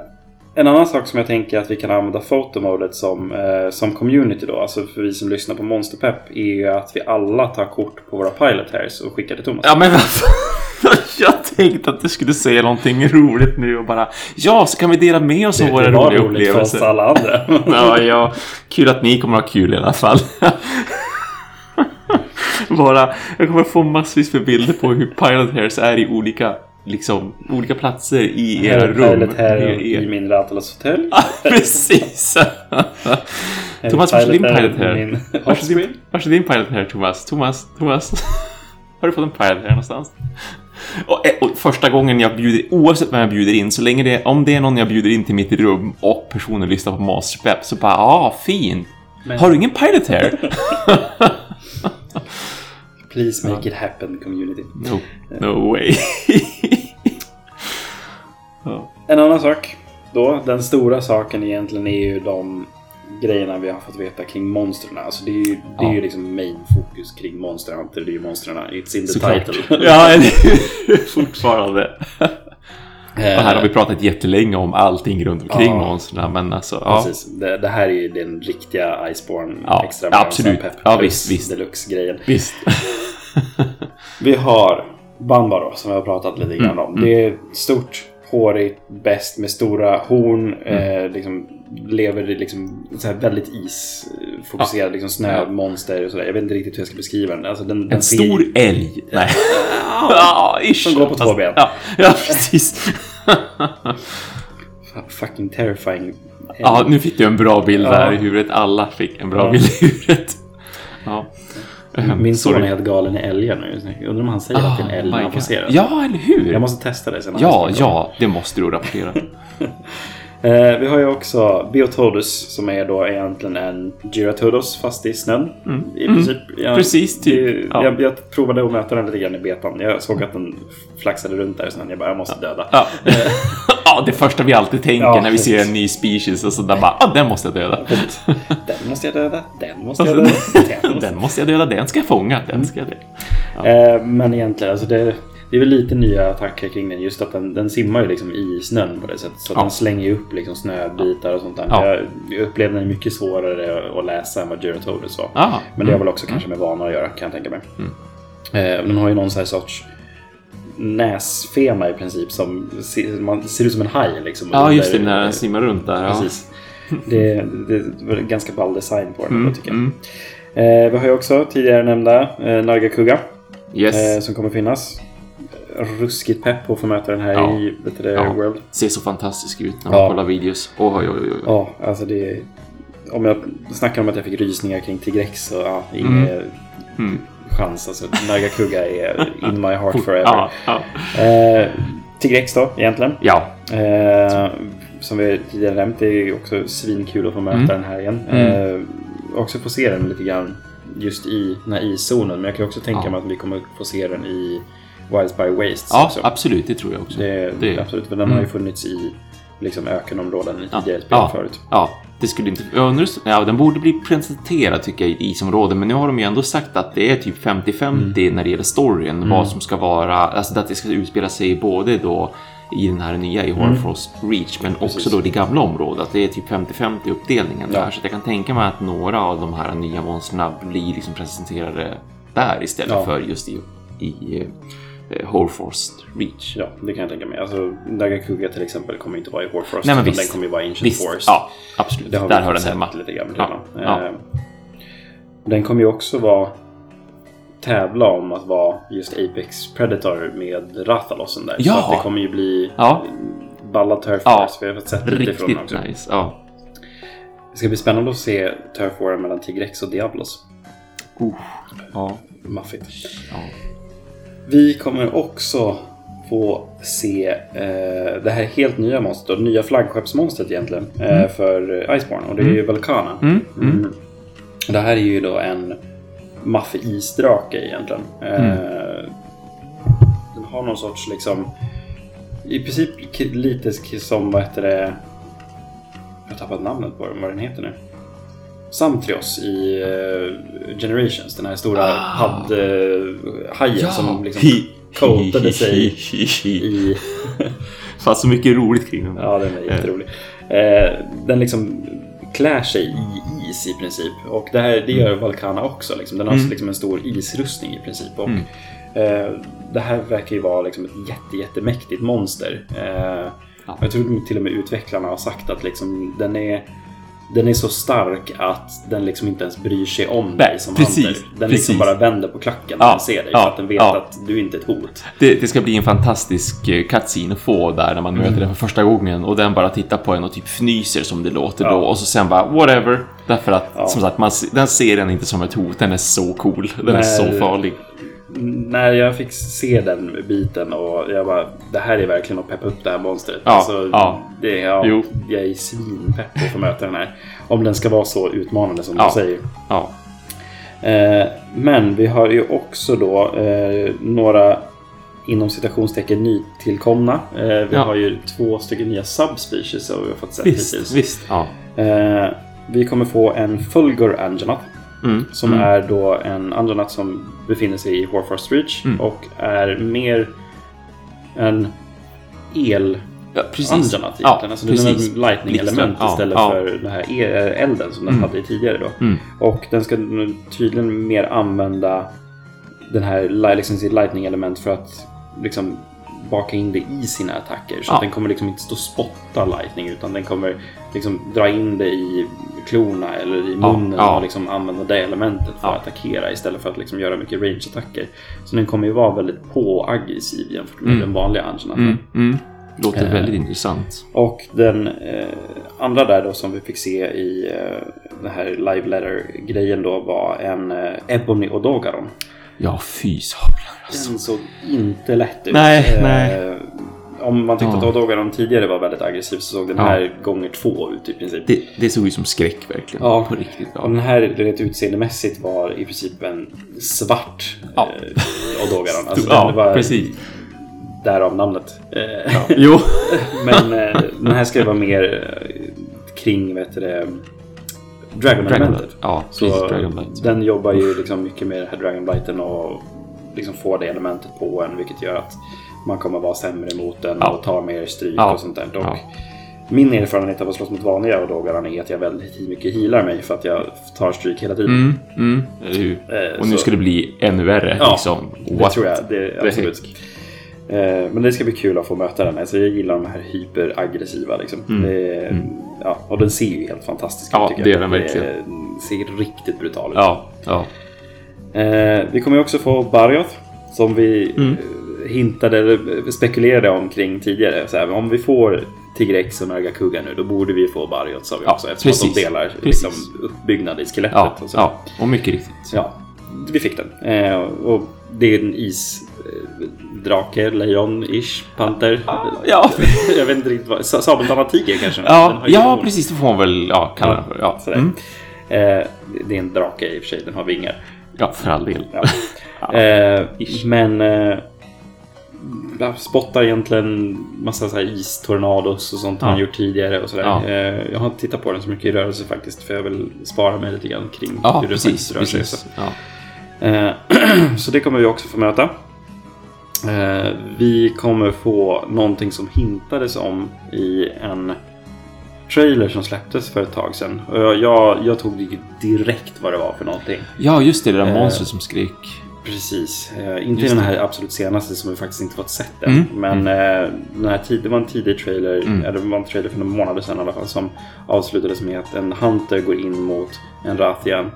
en annan sak som jag tänker att vi kan använda fotomodet som, eh, som community då, alltså för vi som lyssnar på Monsterpepp, är ju att vi alla tar kort på våra pilot hairs och skickar till Thomas. Ja, men fan? (laughs) Jag tänkte att du skulle säga någonting roligt nu och bara Ja, så kan vi dela med oss av våra det var roliga roligt för oss upplevelser. alla andra. (laughs) Ja, ja, kul att ni kommer ha kul i alla fall. (laughs) Bara, jag kommer få massvis med bilder på hur Pilot Hairs är i olika, liksom, olika platser i era rum. Pilot hair I- i min Ratalas hotell. (laughs) Precis! (laughs) Thomas, vars är din Pilot? Min Vars är din, är Pilot Hair, Thomas? Thomas, Thomas? (laughs) Har du fått en Pilot Hair någonstans? Och, eh, och första gången jag bjuder, oavsett vem jag bjuder in, så länge det, om det är någon jag bjuder in till mitt rum och personen lyssnar på Masterpep, så bara, ah, fin! Men- Har du ingen Pilot Hair? Please make it happen community. no, no way. (laughs) ja. En annan sak då, den stora saken egentligen är ju de grejerna vi har fått veta kring monstren. Alltså det är ju, det är Ja. ju liksom main fokus kring Monster Hunter. Det är ju monstren. It's in the Såklart. title. ja, (laughs) (laughs) fortfarande. Och här har vi pratat jättelänge om allting runt omkring Ja. monstren. Men alltså, ja. Precis. Det, det här är ju den riktiga Iceborne Ja, extra absolut. Pepp Ja, visst, visst. Deluxe-grejen. Visst. (laughs) Vi har Bamba då, som vi har pratat lite grann om. Det är stort, hårigt, bäst med stora horn. Eh, liksom, lever i liksom, så här väldigt isfokuserad, liksom snömonster och sådär. Jag vet inte riktigt hur jag ska beskriva den. Alltså, den, den En ser- stor älg. (laughs) Nej. Ja, ish. Som går på två ben. Ja, ja precis. (laughs) Fucking terrifying. Ja, nu fick du en bra bild Ja. där i huvudet. Alla fick en bra Ja. bild i huvudet. Ja. Min son är helt galen i älgar nu. Jag undrar om han säger att det är en älg my han God. passerar. Ja, eller hur? Jag måste testa det sen. Ja, jag ja, det måste du rapportera. (laughs) Eh, vi har ju också Biotodus som är då egentligen en Gyratodos fast i snön. I princip. Jag, Mm. Precis, typ. det- Ja. Jag, jag provade att möta den lite grann i betan. Jag såg att den flaxade runt där sen. Jag bara, jag måste döda. Ja. Ja, det första vi alltid tänker Ja, när vi ser en ny species och så där bara, ah, den måste jag döda. Den måste jag döda. Den måste jag döda. Den (laughs) måste... Den måste jag döda, den ska jag fånga, den ska jag döda. Eh, men egentligen, alltså det, det är väl lite nya attacker kring den. Just att den, den simmar ju liksom i snön på det sättet. Så Ja. den slänger ju upp liksom snöbitar och sånt där. Ja. Jag, jag upplevde den mycket svårare att läsa än vad Gyratodos var. Ah, Men det har väl också kanske med vana att göra kan jag tänka mig. Mm. Eh, den har ju någon sån här sorts näsfena i princip som ser, man, ser ut som en haj. Liksom, Ja, just det, när den simmar runt där. Ja. Precis. Det, det var ganska ball design på den Mm, tycker jag. mm. Eh, vi har ju också tidigare nämnda eh, Nagakuga Yes. eh, som kommer finnas. Ruskigt pepp på att få möta den här Ja. i vet du, Ja. World. Ser så fantastisk ut när man Ja. kollar videos. Oj, oj, oj. oj. Ja, alltså det. Om jag snackar om att jag fick rysningar kring Tigrex så ja, ingen Mm. Chans. Alltså, Nagakuga är in my heart forever. Ja, ja. Eh, Tigrex då, egentligen. ja. Eh, som vi tidigare nämnt, det är ju också svinkul att få möta Mm. den här igen. Mm. Eh, också få se den lite grann just i den här iszonen. Men jag kan också tänka Ja. mig att vi kommer få se den i Wildspire Wastes ja, också. absolut, det tror jag också. Det, Det- Absolut, för den har ju Mm. funnits i liksom, ökenområden i Ja. tidigare spel Ja. förut. Ja, det skulle inte... Jag undrar, ja, den borde bli presenterad tycker jag i isområden, men nu har de ju ändå sagt att det är typ 50-50 Mm. när det gäller storyn, vad som ska vara, alltså att det ska utspela sig både då i den här nya i Horfrost Reach, men också Mm. Precis. då det gamla området. Att det är typ 50-50 uppdelningen Ja. där. Så jag kan tänka mig att några av de här nya monstren blir liksom presenterade där istället Ja. för just i, i eh, Horfrost Reach. Ja, det kan jag tänka mig. Alltså, Nagakuga till exempel kommer inte vara i Warfrost. Nej, men visst. Den kommer ju vara i Ancient Visst, Force. ja, absolut. Där hör den hemma. lite grann Ja, ja. Eh, Den kommer ju också vara tävla om att vara just Apex Predator med Rathalossen där. Ja. Så det kommer ju bli Ja. balla Turf Ja. Wars. Vi har sett lite ifrån Riktigt också. nice. Ja. Det ska bli spännande att se Turf War mellan Tigrex och Diablos. Uh, ja. Maffigt. ja. Vi kommer också få se eh, det här helt nya monstret, nya flaggskeppsmonstret egentligen, eh, för Iceborne. Och det är ju Vulcana. Mm, mm. Mm. Det här är ju då en maffig isdrake egentligen. Eh, Mm. Den har någon sorts liksom... I princip lite som, vad heter det... Jag har tappat namnet på den, vad den heter nu. Samtrios i eh, Generations, den här stora Ah. hadd-hajen som liksom coatade sig i... (laughs) Fast så mycket roligt kring den. Ja, den är jätterolig. Eh, den liksom klär sig i is i princip. Och det, här, det gör Valkana också. Liksom. Den har Mm. liksom en stor isrustning i princip. Och, Mm. eh, det här verkar ju vara liksom ett jätte, jättemäktigt monster. Eh, Ja. Jag tror till och med utvecklarna har sagt att liksom, den är den är så stark att den liksom inte ens bryr sig om dig Nej, som precis, hunter. Den liksom precis. bara vänder på klacken när Ja, den ser dig. ja, för att den vet ja. att du inte är ett hot. Det, det ska bli en fantastisk eh, cutscene att få där när man Mm. möter den för första gången och den bara tittar på en och typ fnyser som det låter Ja. då och så sen bara whatever. Därför att som sagt, man, den ser den inte som ett hot, den är så cool. Den är Nej. så farlig. När jag fick se den biten och jag bara, det här är verkligen att peppa upp det här monstret. Ja, alltså, ja. Det, ja, Jo. Jag är svinpepp på att få möta den här. Om den ska vara så utmanande som Ja. du säger. Ja. Eh, men vi har ju också då eh, några inom citationstecken nytillkomna. Eh, vi Ja. har ju två stycken nya subspecies som vi har fått se Visst, hittills. visst. Ja. Eh, vi kommer få en Fulgur Anjanath. Mm. Som mm. är då en Anjanath som befinner sig i Warfrost Reach Mm. och är mer en el Ja, precis. angenat Ja, alltså den precis. är lightning-element Ja, istället ja. för den här e- elden som den Mm. hade tidigare då. Mm. Och den ska tydligen mer använda den här li- liksom sitt lightning-element för att liksom baka in det i sina attacker. Så Ja. den kommer liksom inte stå och spotta lightning utan den kommer liksom dra in det i klorna eller i Ja, munnen ja. och liksom använda det elementet för Ja. att attackera istället för att liksom göra mycket range-attacker. Så den kommer ju vara väldigt på och aggressiv jämfört med Mm. den vanliga anginaten. Mm. Mm. Låter Eh. väldigt intressant. Och den eh, andra där då som vi fick se i eh, den här live letter-grejen då var en eh, Ebony Odogaron. Ja, fy sablar alltså. Den såg inte lätt ut. Nej, Eh, nej. Om man tyckte Ja. att Odogaron tidigare var väldigt aggressiv så såg den Ja. här gånger två ut i princip. Det, det såg ut som skräck verkligen. Ja. På riktigt. Och Ja. den här rent utseendemässigt var i princip en svart Ja. eh, Odogaron. Alltså (laughs) ja, var precis. därav namnet. Eh, Jo. (laughs) Men eh, den här ska ju vara mer eh, kring, vet du det, Dragonblight. Ja, precis. Så Dragonblight. den jobbar ju liksom mycket med det här Dragonblighten och liksom får det elementet på en vilket gör att man kommer vara sämre mot den Ja. och tar mer stryk Ja. och sånt där. Och Ja. Min erfarenhet av att slåss mot vanliga Odogaran är att jag väldigt mycket healar mig för att jag tar stryk hela tiden. Mm, mm? Eh, Och nu så- ska det bli ännu värre. Ja, liksom. Det tror jag. Det, absolut. Eh, Men det ska bli kul att få möta den. Alltså, jag gillar de här hyperaggressiva. Liksom. Mm. Det, Mm. ja, och den ser ju helt fantastisk Ja, ut. tycker det gör den verkligen. Det ser riktigt brutal ut. Ja, ja. Eh, vi kommer också få Barioth. Som vi Mm. eh, hintade eller spekulerade om kring tidigare. Så här, om vi får Tigrex och Nargacuga nu då borde vi få Barioth sa vi Ja, också. Eftersom att de precis. delar Precis. liksom, uppbyggnad i skelettet. Ja, och så. ja, och mycket riktigt. Ja, vi fick den. Eh, och det är en isdrake, lejon-ish, panter. Ja, (laughs) Jag vet inte riktigt vad. sa- Sabeltandad tiger kanske? Den ja, ja precis. Det får man väl ja, kalla den för. Ja. Mm. Eh, det är en drake i och för sig, den har vingar. ja, för all del. Ja. (laughs) Eh, men eh, spottar egentligen massa så här istornados och sånt Ja. han gjort tidigare och sådär. Ja. Eh, jag har inte tittat på den så mycket i rörelse faktiskt för jag vill spara mig lite grann kring Ja, hur det precis. faktiskt rör sig. Ja. Eh, (clears throat) så det kommer vi också få möta. Eh, vi kommer få någonting som hintades om i en trailer som släpptes för ett tag sedan. Och jag, jag, jag tog det direkt vad det var för någonting. ja, just det. Det där Eh, monstret som skrek. Precis. Eh, inte Just den här absolut senaste som vi faktiskt inte fått sett än. Mm, Men eh, den här tid, det var en tidig trailer, Mm. eller det var en trailer för några månader sedan i alla fall, som avslutades med att en hunter går in mot en Rathian.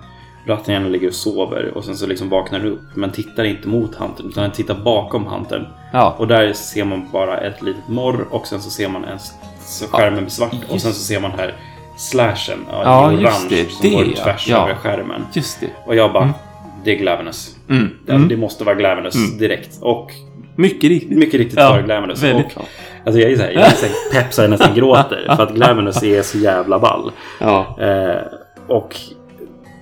Rathian ligger och sover och sen så liksom vaknar den upp men tittar inte mot huntern utan tittar bakom huntern. Ja, Och där ser man bara ett litet morr och sen så ser man en, så skärmen blir svart och sen så ser man här slashen ja, Ja, i just orange det. som Det, går ja. tvärs Ja. över skärmen. just det. Och jag bara, Mm. det är Glavenus. Mm. Alltså, Mm. Det måste vara Glavenus Mm. direkt. Och Mycket riktigt. mycket riktigt Ja, var det Glavenus. väldigt Och, alltså jag är så här, jag är så här pepp så jag nästan gråter. För att Glavenus är så jävla ball. Ja. Eh, och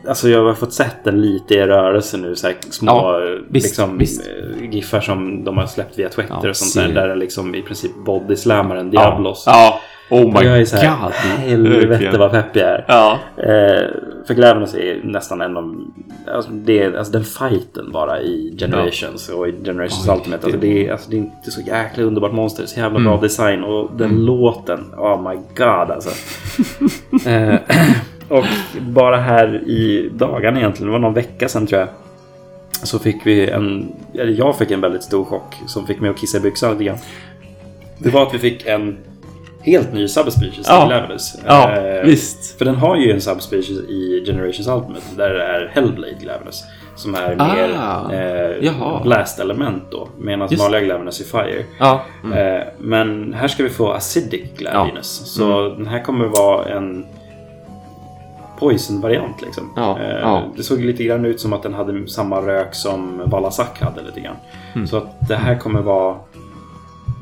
alltså jag har fått sett den lite i rörelse nu. Så här små Ja, visst, liksom, visst. eh, giffar som de har släppt via Twitter Ja, och sånt där. Där den liksom i princip bodyslamar en Diablos. Ja. Oh my jag är så här, god. helvete vad pepp jag är. Ja. Eh, för Glavenus är nästan en av... Alltså, det är, alltså den fighten bara i Generations och i Generations Oj, Ultimate. Alltså, det- är, alltså, det är inte så jäkla underbart monster. Så jävla Mm. bra design och den låten. Oh my god alltså. (laughs) eh, (clears throat) och bara här i dagarna egentligen, det var någon vecka sedan tror jag. Så fick vi en, eller jag fick en väldigt stor chock som fick mig att kissa i byxan lite grann. Det var att vi fick en helt ny subspecies Ja. till Glavenus. Ja, Eh, visst. för den har ju en subspecies i Generations Ultimate där det är Hellblade Glavenus. Som är Ah, mer eh, blast-element då. Medan Just- vanliga Glavenus är Fire. Ja. Mm. Eh, men här ska vi få Acidic Glavenus. Så den här kommer vara en Poison-variant liksom. Ja, Eh, ja. Det såg lite grann ut som att den hade samma rök som Valasak hade lite grann. Mm. Så att det här kommer vara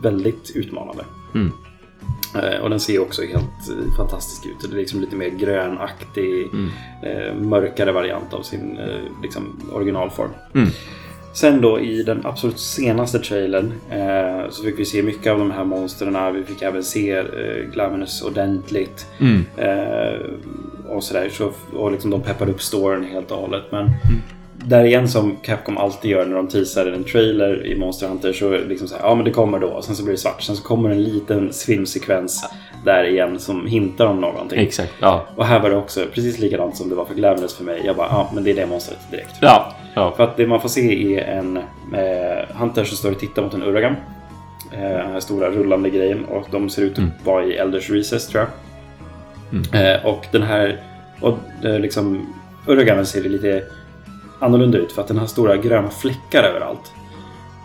väldigt utmanande. Mm. Eh, och den ser också helt eh, fantastisk ut. Det är liksom lite mer grönaktig, Mm. eh, mörkare variant av sin eh, liksom, originalform. Mm. Sen då i den absolut senaste trailern eh, så fick vi se mycket av de här monstren. Vi fick även se eh, Glavenus ordentligt. Mm. Eh, och sådär. Så, och liksom de peppade upp storyn helt och hållet. Men där igen som Capcom alltid gör när de teasar en trailer i Monster Hunter så liksom så här, ja men det kommer då. Sen så blir det svart. Sen så kommer en liten filmsekvens där igen som hintar om någonting. Exakt, ja. Och här var det också precis likadant som det var för Glamorous för mig. Jag bara, ja men det är det monstret direkt. Ja, ja. För att det man får se är en eh, Hunter som står och tittar mot en Uragan. Eh, den här stora rullande grejen och de ser ut att Mm. vara i Elders Recess tror jag. Mm. Eh, och den här, och eh, liksom Uraganen ser lite annorlunda ut för att den har stora gröna fläckar överallt.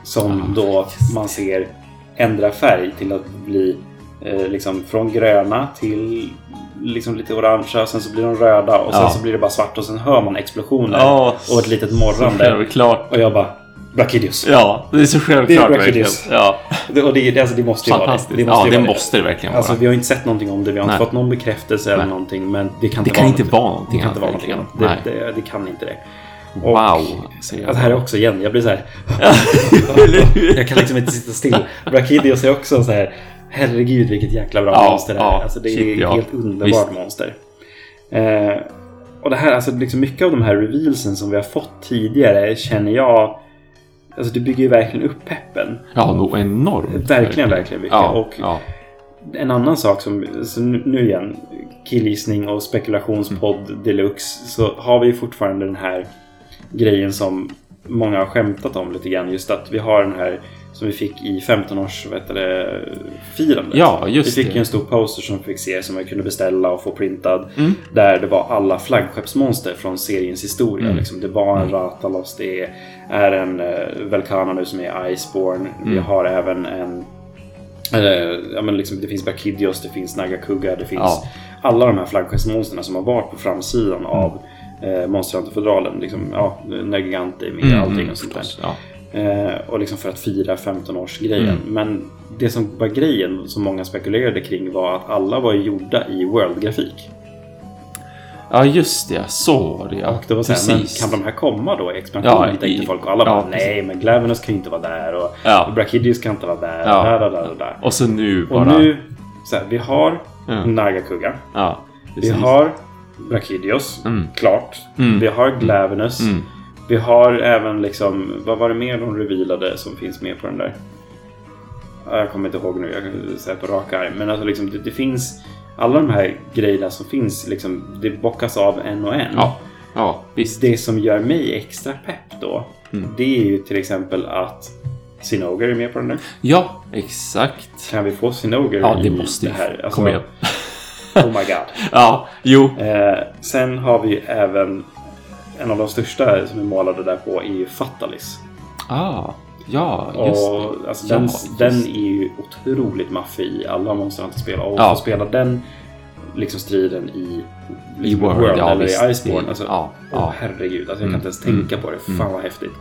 Som Ah, då man ser ändra färg till att bli eh, liksom från gröna till liksom lite orangea. Sen så blir de röda och sen Ja. så blir det bara svart och sen hör man explosioner. Ja, och ett litet morrande. Självklart. Och jag bara Brachidius. Ja, det är så självklart Det är. Brachidius. Ja, Det, och det, det, alltså, det måste ju vara det. det. måste ja, det måste det verkligen Alltså, vara. vi har inte sett någonting om det. Vi har inte Nej. fått någon bekräftelse eller Nej. någonting. Men det kan Det inte kan vara inte vara någonting Det kan inte vara någonting annat. Det, det, det kan inte det. Wow, säger jag. Alltså, här är också igen, jag blir så här. Eller (laughs) jag kan liksom inte sitta still. Brachidios är också så här. Herregud vilket jäkla bra Ja, monster det är. ja, Alltså, det är shit, ja. helt underbart monster. Eh, och det här, alltså liksom mycket av de här revealsen som vi har fått tidigare känner jag Alltså det bygger ju verkligen upp peppen. Ja, nog enormt. Verkligen, verkligen mycket. Ja, Och ja. En annan sak som, så nu igen, killgissning och spekulationspodd Mm. deluxe, så har vi ju fortfarande den här grejen som många har skämtat om lite grann. Just att vi har den här som vi fick i 15-års vet du det, firandet. Ja, just Vi fick det. en stor poster som vi fick se som vi kunde beställa och få printad. Mm. Där det var alla flaggskeppsmonster från seriens historia. Mm. Liksom, det var en Ratalos, det är en uh, Velkana nu som är Iceborne. Vi Mm. har även en Eh, ja, men liksom, det finns Brachidios, det finns Nagakuga, det finns Ja. alla de här flaggskeppsmonstren som har varit på framsidan av eh, Monster Hunter-fodralen. Liksom, ja, Nergigante med Mm, allting mm, och sånt där. Ja. Eh, och liksom för att fira 15-årsgrejen. Mm. Men det som var grejen som många spekulerade kring var att alla var gjorda i World-grafik. ja, just det. Så var det ja. Och det var så här, men kan de här komma då i expansionen? Ja, i- folk. Och alla ja, bara, nej men Glavenus kan ju inte vara där. Och Ja. Brachidius kan inte vara där. Ja. Och där, där, där, där. Och så nu bara... Och nu, så här, vi har Ja. Nagakuga. Ja, Vi har Brachidios, Mm. klart. Mm. Vi har Glavenus. Mm. Vi har även liksom, vad var det mer de revealade som finns med på den där? Ja, Jag kommer inte ihåg nu, jag kan säga på raka arm. Men alltså liksom, det, det finns, alla de här grejerna som finns, liksom, det bockas av en och en. Ja, ja, visst. Det som gör mig extra pepp då, Mm. det är ju till exempel att Sinoger är med på den där. Ja, exakt. Kan vi få Sinoger Ja, det i måste det vi. här? Alltså, Kom igen. Oh my god. (laughs) Ja, jo. Eh, sen har vi även en av de största som är målade där på är ju Fatalis. Ah, ja, just Och, det. alltså, Ja, den, just den är ju otroligt maffig i alla Monster Hunter-spel. Och Ja. få spela den liksom striden i, I liksom, World, ja, eller visst. i Iceborne. Alltså, ja, ja. herregud, alltså, jag Mm, kan inte ens mm, tänka på det. Fan mm. vad häftigt.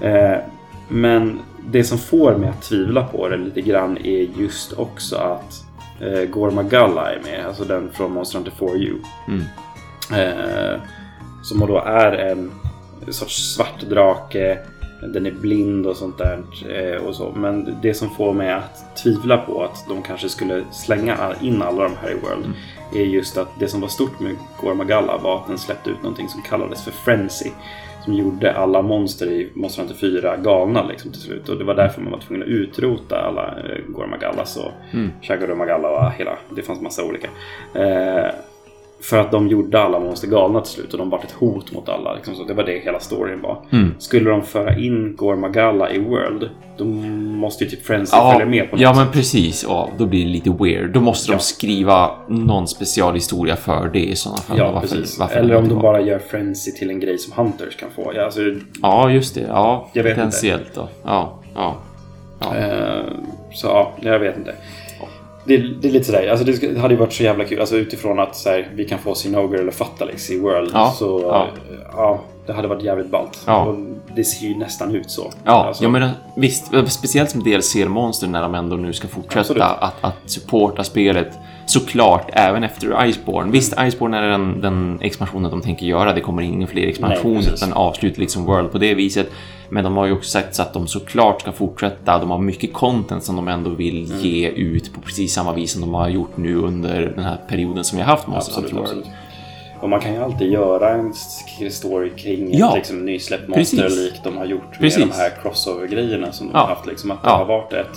Eh, men det som får mig att tvivla på det lite grann är just också att eh, Gormagalla är med. Alltså den från Monster Hunter 4U. Mm. Eh, som då är en sorts svart drake. Den är blind och sånt där. Eh, och så. Men det som får mig att tvivla på att de kanske skulle slänga in alla de här i World. Mm. Är just att det som var stort med Gormagalla var att den släppte ut någonting som kallades för Frenzy. Som gjorde alla monster i Monster Hunter 4 galna liksom, till slut. Och det var därför man var tvungen att utrota alla eh, Gormagallas och Mm. Shagoromagalla och hela. Det fanns massa olika. För att de gjorde alla monster galna till slut och de var ett hot mot alla. Liksom, så det var det hela storyn var. Mm. Skulle de föra in Gormagalla i World, då måste ju typ Frenzy Ja, följa med på något ja, men precis. Ja, då blir det lite weird. Då måste Ja. de skriva någon specialhistoria för det i sådana fall. Ja, Varför- precis. varför Eller om inte de bara gör Frenzy till en grej som Hunters kan få. Ja, alltså, Ja, just det. Ja, Jag vet potentiellt då. Ja, ja. ja. Eh, så ja, jag vet inte. Det, det är lite sådär, alltså det, hade ju varit så jävla kul. Alltså utifrån att så här, vi kan få Sinoger eller Fatalix i World. Ja, Så ja. ja. det hade varit jävligt ballt. Ja. Och det ser ju nästan ut så. Ja, Alltså, jag menar, visst. Speciellt som DLC-monster när de ändå nu ska fortsätta Absolut. att, att supporta spelet. Såklart, även efter Iceborne. Visst, Iceborne är den, den expansionen de tänker göra. Det kommer inga fler expansioner, precis. utan avslutar liksom World på det viset. Men de har ju också sagt så att de såklart ska fortsätta. De har mycket content som de ändå vill Mm. ge ut på precis samma vis som de har gjort nu under den här perioden som vi har haft Monster Absolut, World. absolut. Och man kan ju alltid göra en story kring Ja. ett liksom, nysläppt monster Precis. likt de har gjort Precis. med de här crossover-grejerna som de Ja. har haft. Liksom, att det Ja. har varit ett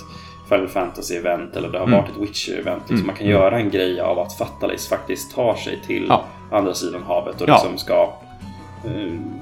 Final Fantasy-event eller det har Mm. varit ett Witcher-event. Liksom, Mm. Man kan göra en grej av att Fatalis faktiskt tar sig till Ja. andra sidan havet och Ja. liksom ska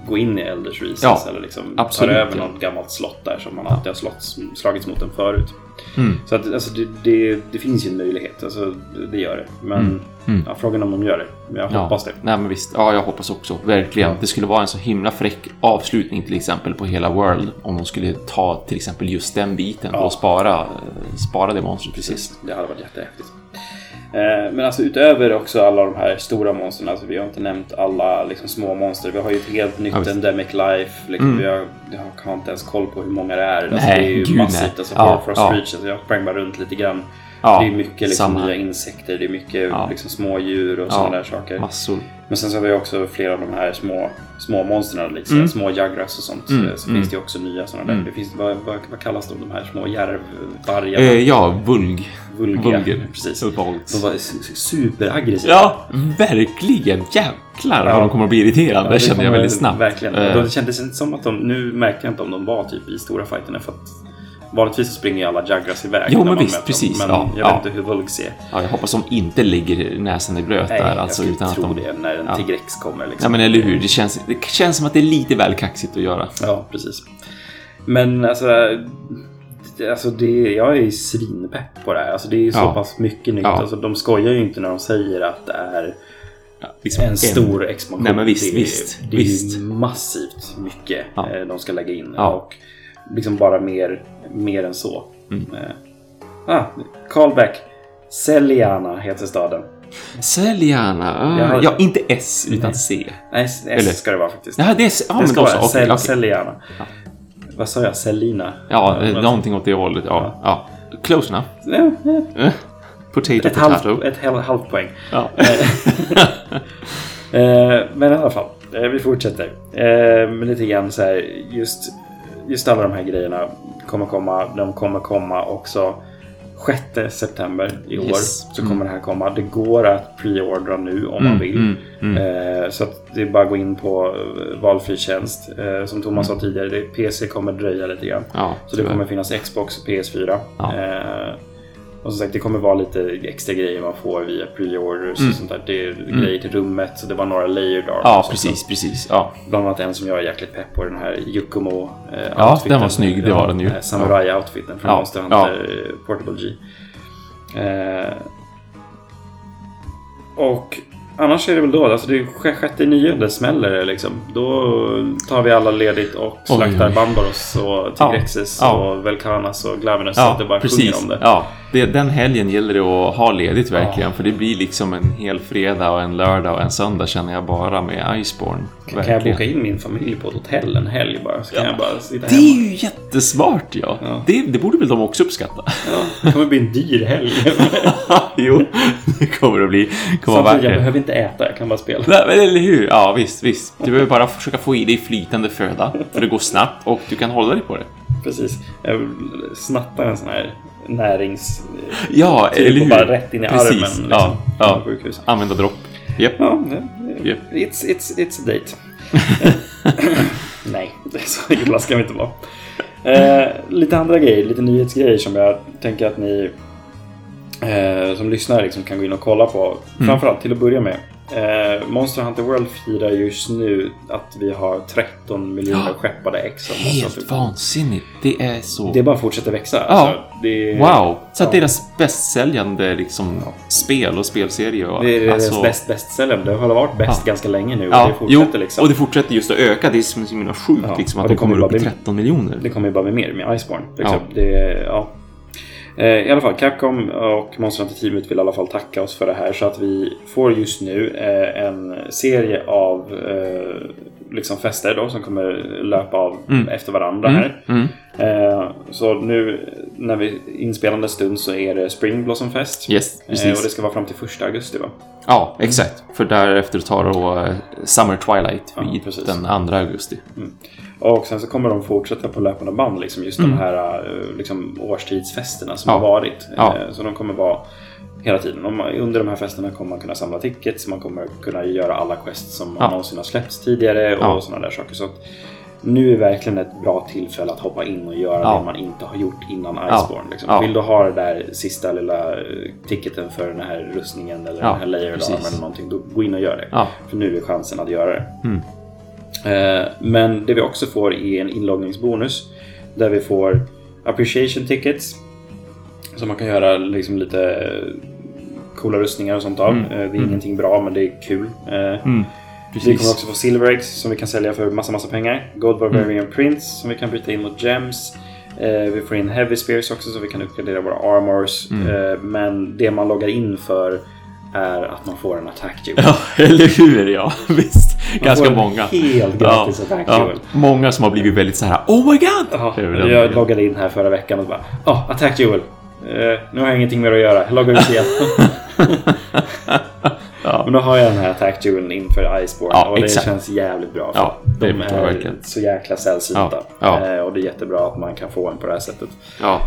gå in i Elders Reasons Ja, eller liksom absolut, tar över ja. något gammalt slott där som man alltid har slått, slagits mot den förut. Mm. Så att, alltså, det, det, det finns ju en möjlighet, alltså, det, gör det. Men Mm. Mm. Ja, frågan är om de gör det. Men jag Ja. hoppas det. Nej men visst, ja jag hoppas också. Verkligen. Det skulle vara en så himla fräck avslutning till exempel på hela World. Om de skulle ta till exempel just den biten och spara, eh, spara det monstret precis. Precis, det hade varit jättehäftigt. Eh, Men alltså utöver också alla de här stora monstren, alltså vi har inte nämnt alla liksom, små monster. Vi har ju ett helt nytt Ja. Endemic Life. Liksom, Mm. Vi har, jag har inte ens koll på hur många det är. Alltså, Nej, det är ju gud, massivt. nej. Alltså, Ja, Warfrost ja. Reach, alltså, jag sprang bara runt lite grann. Ja, det är mycket liksom, nya insekter, det är mycket Ja. liksom, små djur och Ja, sådana där saker. Massor. Men sen så har vi också flera av de här små, små monstren, liksom, Mm. små jagras och sånt. Mm, Så mm. finns det också nya sådana där. Mm. Det finns, vad, vad, vad kallas de, de här små järvvargarna? Eh, ja, vulg. Vulga. Vulger. Precis. De var su- superaggressiva. Ja, verkligen. Jäklar Ja. vad de kommer att bli irriterande. Ja, det känner jag väldigt snabbt. Verkligen. Eh, Det kändes inte som att de, nu märkte jag inte om de var typ i stora fighterna för att vanligtvis springer ju alla Jagras iväg. Jo, men visst, precis. Dem. Men Ja, jag ja. vet inte hur Vulg ser. ja, jag hoppas de inte ligger näsan i blöt Nej, där. jag Alltså, skulle utan att tro de... det när en Ja. Tigrex kommer. Liksom. Ja, men eller hur. Det känns, det känns som att det är lite väl kaxigt att göra. Ja, precis. Men alltså, alltså det, jag är ju svinpepp på det här. Alltså det är så Ja. pass mycket nytt. Ja. Alltså, de skojar ju inte när de säger att det är liksom en stor expansion. Nej, men visst, det är, visst, Det är visst. massivt mycket Ja. eh, de ska lägga in. Ja. Och liksom bara mer, mer än så. Mm. Eh, ah, callback. Celiana heter staden. Gärna. Ah, har- Ja, inte S utan Nej. C. Nej, S Eller? ska det vara faktiskt. Ja, det är... Ja, det men ska då så. okej. Celiana. Ja. Vad sa jag? Celina? Ja, eh, vad- någonting åt det hållet. Ja, ja. Close enough. Ja, ja. Eh, Potato, Ett, halvt, potato. ett halv, halvt poäng. Ja. (laughs) Eh, men i alla fall, eh, vi fortsätter. Eh, men lite grann så här, just, just alla de här grejerna kommer komma. De kommer komma också 6 september i år. Yes. Så kommer det här komma. Det går att preordra nu om man vill. Mm, mm. Eh, så det är bara att gå in på eh, valfri tjänst. Eh, som Thomas sa tidigare, det, PC kommer dröja lite grann. Ja, Så det kommer finnas Xbox och PS4. Ja. Och som sagt, det kommer vara lite extra grejer man får via pre-orders Mm. och sånt där. Det är grejer till rummet, så det var några layer dark. Ja, och sånt. precis, precis. Ja. Bland annat en som jag är jäkligt pepp på, den här Yukumo eh, Ja, outfiten. den var snygg, det var den ju. Eh, Samurai-outfiten från Ja, Monster Hunter eh, Portable G. Eh, och annars är det väl då, alltså det är sj- sjätte nionde smäller det liksom. Då tar vi alla ledigt och slaktar oj. Bambaros och Tigrexes Ja, ja. och Velkanas och Glavenus så att det bara sjunger om det. Ja, det, den helgen gäller det att ha ledigt verkligen. För det blir liksom en hel fredag och en lördag och en söndag känner jag bara med Iceborne. Kan jag boka in min familj på ett hotell en helg bara? Så kan jag bara sitta Det hemma. är ju jättesmart ja. Ja. Det, det borde väl de också uppskatta. Ja, det kommer bli en dyr helg. (laughs) jo, det kommer att bli. kommer Samtidigt, jag det. behöver inte äta, jag kan bara spela. Nej, men eller hur? Ja, visst, visst. Du behöver bara försöka få i dig flytande föda. För det går snabbt och du kan hålla dig på det. Precis. Jag vill snatta en sån här närings... Ja, eller hur? bara rätt in i Precis, armen. Liksom, ja, ja. sjukhus. Använda dropp. Japp. Ja, Japp. it's, it's, it's a date. (laughs) Nej, så illa ska vi inte vara. Eh, lite andra grejer, lite nyhetsgrejer som jag tänker att ni eh, som lyssnar liksom kan gå in och kolla på. Mm. Framförallt till att börja med. Eh, Monster Hunter World firar just nu att vi har 13 miljoner Ja. skeppade ex Helt vansinnigt. Det är så... Det bara fortsätter växa. Ja. Alltså, det, Wow! Så att Ja. deras bästsäljande liksom, spel och spelserie och... Det är alltså- deras bäst, bästsäljare. Det har varit bäst Ja. ganska länge nu och Ja, det fortsätter jo, liksom. och det fortsätter just att öka. Det är som så himla sjukt Ja, liksom, att det de kommer upp i bara bli- 13 miljoner. Det kommer ju bara bli mer med Iceborne. Liksom. Ja. Det, ja. Eh, I alla fall, Capcom och Monster Hunter-teamet vill i alla fall tacka oss för det här så att vi får just nu eh, en serie av eh, liksom fester då, som kommer löpa av Mm. efter varandra Mm, här. mm. Så nu när vi inspelande stund så är det Spring Blossom Fest. Yes, och det ska vara fram till första augusti va? Ja, exakt. För därefter tar då Summer Twilight Ja, vid precis. den 2 augusti. Och sen så kommer de fortsätta på löpande band, liksom just Mm. de här eh, liksom, årstidsfesterna som Ja. har varit. Ja. Eh, Så de kommer vara hela tiden. Under de här festerna kommer man kunna samla tickets, man kommer kunna göra alla quests som Ja. någonsin har släppts tidigare och Ja. sådana där saker. Så att nu är verkligen ett bra tillfälle att hoppa in och göra Ja. det man inte har gjort innan. Iceborne. Liksom. Ja. Vill du ha det där sista lilla eh, ticketen för den här rustningen eller Ja, den här armor eller någonting, då gå in och gör det. För nu är chansen att göra det. Mm. Eh, men det vi också får är en inloggningsbonus där vi får appreciation tickets som man kan göra liksom lite coola rustningar och sånt av. Mm. Eh, Det är Mm. ingenting bra men det är kul. Eh, Mm. Vi kommer också få silver eggs som vi kan sälja för massa, massa pengar. Gold Barbarian Prince som vi kan byta in mot gems. Vi får in Heavy Spears också så vi kan uppgradera våra armors. Mm. Men det man loggar in för är att man får en attack jewel. Ja, (laughs) eller hur? Ja, visst. Ganska många. Helt gratis ja, jewel. många som har blivit väldigt så här Oh my god! Ja, jag loggade in här förra veckan och bara Ja, attack jewel. Eh, nu har jag ingenting mer att göra. Jag loggar ut igen. (laughs) Ja. Men då har jag den här attack jeweln inför Iceborne Ja, och det exakt. känns jävligt bra. för Ja, det de är verkligen. så jäkla sällsynta. Ja, ja. Eh, och det är jättebra att man kan få en på det här sättet. Ja.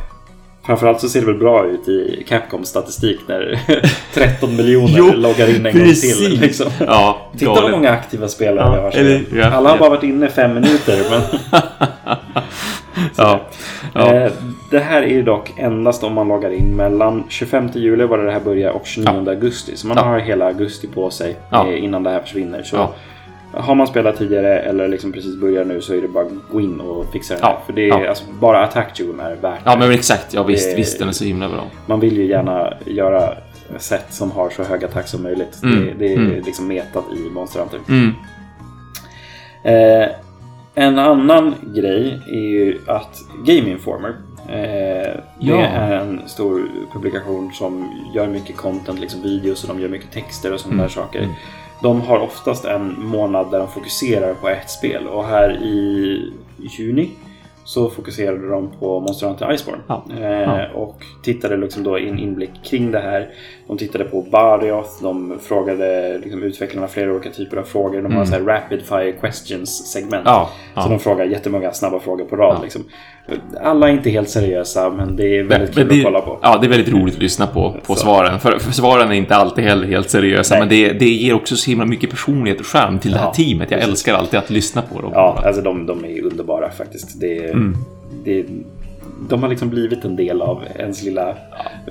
Framförallt så ser det väl bra ut i Capcoms statistik när (laughs) 13 miljoner Jo, loggar in en precis. gång till. Liksom. Ja, Titta vad många aktiva spelare Ja, vi har. eller- ja, Alla har ja. bara varit inne fem minuter. Men... (laughs) Ja. Ja. Eh, Det här är dock endast om man loggar in mellan 25 juli var det här börjar och 29 augusti. Så man har hela augusti på sig eh, innan det här försvinner. Så. Har man spelat tidigare eller liksom precis börjar nu så är det bara att gå in och fixa det. Ja. För det är Ja. alltså, bara attack är värt ja, men exakt. Ja, visst. Det- Visst, den är så himla bra. Man vill ju gärna göra sätt som har så hög attack som möjligt. Mm. Det, det är Mm. liksom metat i Monster Hunter. Mm. Eh, en annan grej är ju att Game Informer eh, Ja. Det är en stor publikation som gör mycket content, liksom videos och de gör mycket texter och sådana Mm. där saker. De har oftast en månad där de fokuserar på ett spel och här i juni så fokuserade de på Monster Hunter Iceborne. Ja. Eh, Ja. Och tittade liksom då i en inblick kring det här. De tittade på Barioth, de frågade liksom utvecklarna flera olika typer av frågor. De har Mm. så här rapid fire questions segment. Ja. Så de frågar jättemånga snabba frågor på rad. Liksom. Alla är inte helt seriösa men det är väldigt Men kul det, att kolla på. Ja, det är väldigt roligt att lyssna på, på Så. svaren. För, för svaren är inte alltid heller helt seriösa, Nej. men det, det ger också så himla mycket personlighet och charm till det här Ja, teamet. Jag precis. älskar alltid att lyssna på dem. Ja, alltså de, de är underbara faktiskt. Det, Mm. det, de har liksom blivit en del av ens lilla